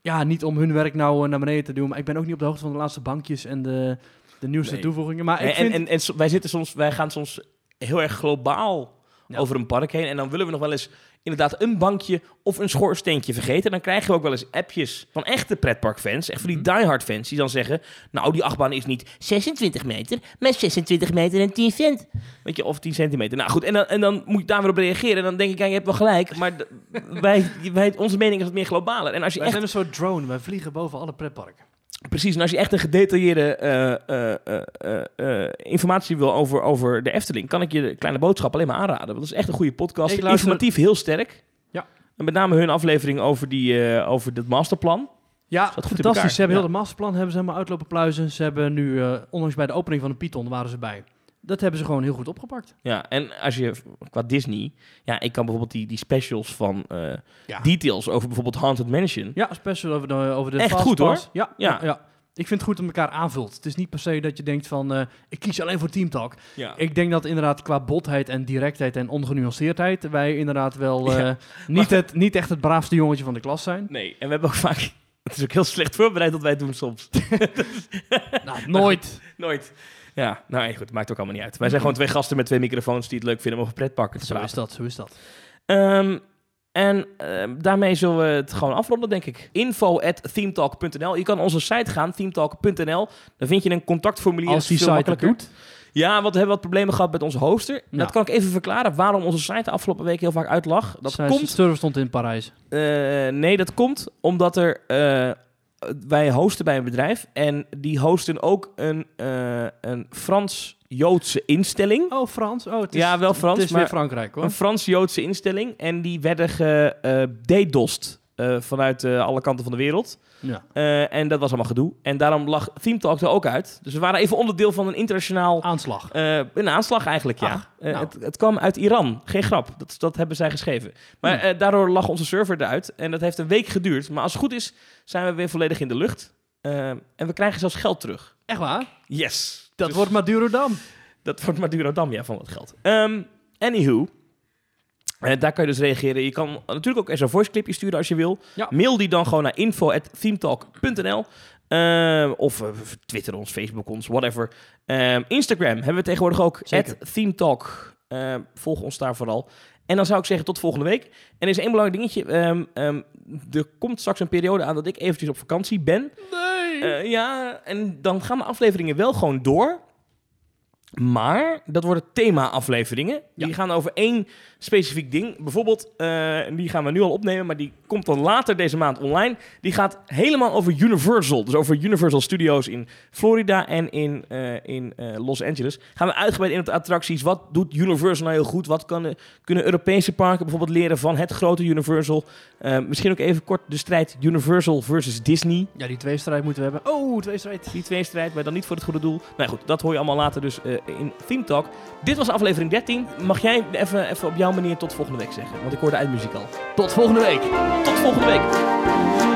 Ja, niet om hun werk nou eh, naar beneden te doen, maar ik ben ook niet op de hoogte van de laatste bankjes en de, de nieuwste Nee. toevoegingen. Maar ik En, vind... en, en, so- wij, zitten soms, wij gaan soms heel erg globaal Ja. over een park heen. En dan willen we nog wel eens inderdaad een bankje of een schoorsteentje vergeten. En dan krijgen we ook wel eens appjes van echte pretparkfans. Echt van die Mhm. diehard fans. Die dan zeggen, nou die achtbaan is niet 26 meter, maar 26 meter en 10 cent. Weet je, of 10 centimeter. Nou goed, en dan, en dan moet je daar weer op reageren. En dan denk ik, ja, je hebt wel gelijk. Maar wij, wij, onze mening is wat meer globaler. En als je Wij echt zijn een soort drone, wij vliegen boven alle pretparken. Precies, en als je echt een gedetailleerde eh, eh, eh, informatie wil over, over de Efteling, kan ik je de kleine boodschap alleen maar aanraden. Want dat is echt een goede podcast. Ik luister- Informatief heel sterk. Ja. En met name hun aflevering over, die, over dit masterplan. Ja, elkaar. fantastisch. Ze hebben Ja. heel de masterplan hebben ze helemaal uitlopen pluizen. Ze hebben nu, ondanks bij de opening van de Python, waren ze bij. Dat hebben ze gewoon heel goed opgepakt. Ja, en als je qua Disney, ja, ik kan bijvoorbeeld die, die specials van eh, Ja. details over bijvoorbeeld Haunted Mansion. Ja, special over de, over de Echt goed, hoor. Ja, Ja. ja. Ik vind het goed dat elkaar aanvult. Het is niet per se dat je denkt van, eh, ik kies alleen voor Team Talk. Ja. Ik denk dat inderdaad qua botheid en directheid en ongenuanceerdheid wij inderdaad wel eh, Ja. niet, het, niet echt het braafste jongetje van de klas zijn. Nee, en we hebben ook vaak... Het is ook heel slecht voorbereid dat wij doen soms. nou, nooit. Nooit. Ja, nou goed, het maakt ook allemaal niet uit. Wij zijn gewoon twee gasten met twee microfoons die het leuk vinden om over pretparken te Zo praten. is dat, zo is dat. Ehm, en ehm, daarmee zullen we het gewoon afronden, denk ik. Info at themetalk.nl. Je kan onze site gaan, themetalk.nl. Dan vind je een contactformulier. Als die site het makkelijker. doet. Ja, want we hebben wat problemen gehad met onze hoster. Ja. Dat kan ik even verklaren waarom onze site de afgelopen week heel vaak uitlag. Dat komt server stond in Parijs. Eh, nee, dat komt omdat er. eh, wij hosten bij een bedrijf en die hosten ook een, eh, een Frans-Joodse instelling. Oh, Frans? Oh, het is, Ja, wel Frans, Het is maar- weer Frankrijk, hoor. Een Frans-Joodse instelling. En die werden gededost eh vanuit eh, alle kanten van de wereld. Ja. Eh, en dat was allemaal gedoe. En daarom lag Theme Talk er ook uit. Dus we waren even onderdeel van een internationaal... Aanslag. een aanslag eigenlijk, ja. Ach, Eh, nou. het, het kwam uit Iran. Geen grap. Dat, dat hebben zij geschreven. Maar daardoor lag onze server eruit. En dat heeft een week geduurd. Maar als het goed is, zijn we weer volledig in de lucht. En we krijgen zelfs geld terug. Echt waar? Yes. Dat Dus wordt Madurodam. dat wordt Madurodam, ja, van het geld. Ehm anywho. Eh, daar kan je dus reageren. Je kan natuurlijk ook eens een voice clipje sturen als je wil. Ja. Mail die dan gewoon naar info.themetalk.nl Ehm, Of eh, Twitter ons, Facebook ons, whatever. Ehm, Instagram hebben we tegenwoordig ook. @themetalk. Ehm, volg ons daar vooral. En dan zou ik zeggen tot volgende week. En er is één belangrijk dingetje. Ehm, er komt straks een periode aan dat ik eventjes op vakantie ben. Nee. Eh, ja, en dan gaan de afleveringen wel gewoon door. Maar dat worden thema-afleveringen. Die Ja. gaan over één specifiek ding. Bijvoorbeeld, eh, die gaan we nu al opnemen, maar die komt dan later deze maand online. Die gaat helemaal over Universal. Dus over Universal Studios in Florida en in, eh, in eh, Los Angeles. Gaan we uitgebreid in op de attracties. Wat doet Universal nou heel goed? Wat kan, kunnen Europese parken bijvoorbeeld leren van het grote Universal? Misschien ook even kort de strijd Universal versus Disney. Ja, die tweestrijd moeten we hebben. Oh, tweestrijd. Die tweestrijd, maar dan niet voor het goede doel. Nou goed, dat hoor je allemaal later dus in Theme Talk. Dit was aflevering 13. Mag jij even, even op jouw manier tot volgende week zeggen? Want ik hoor de eindmuziek al. Tot volgende week. Tot volgende week.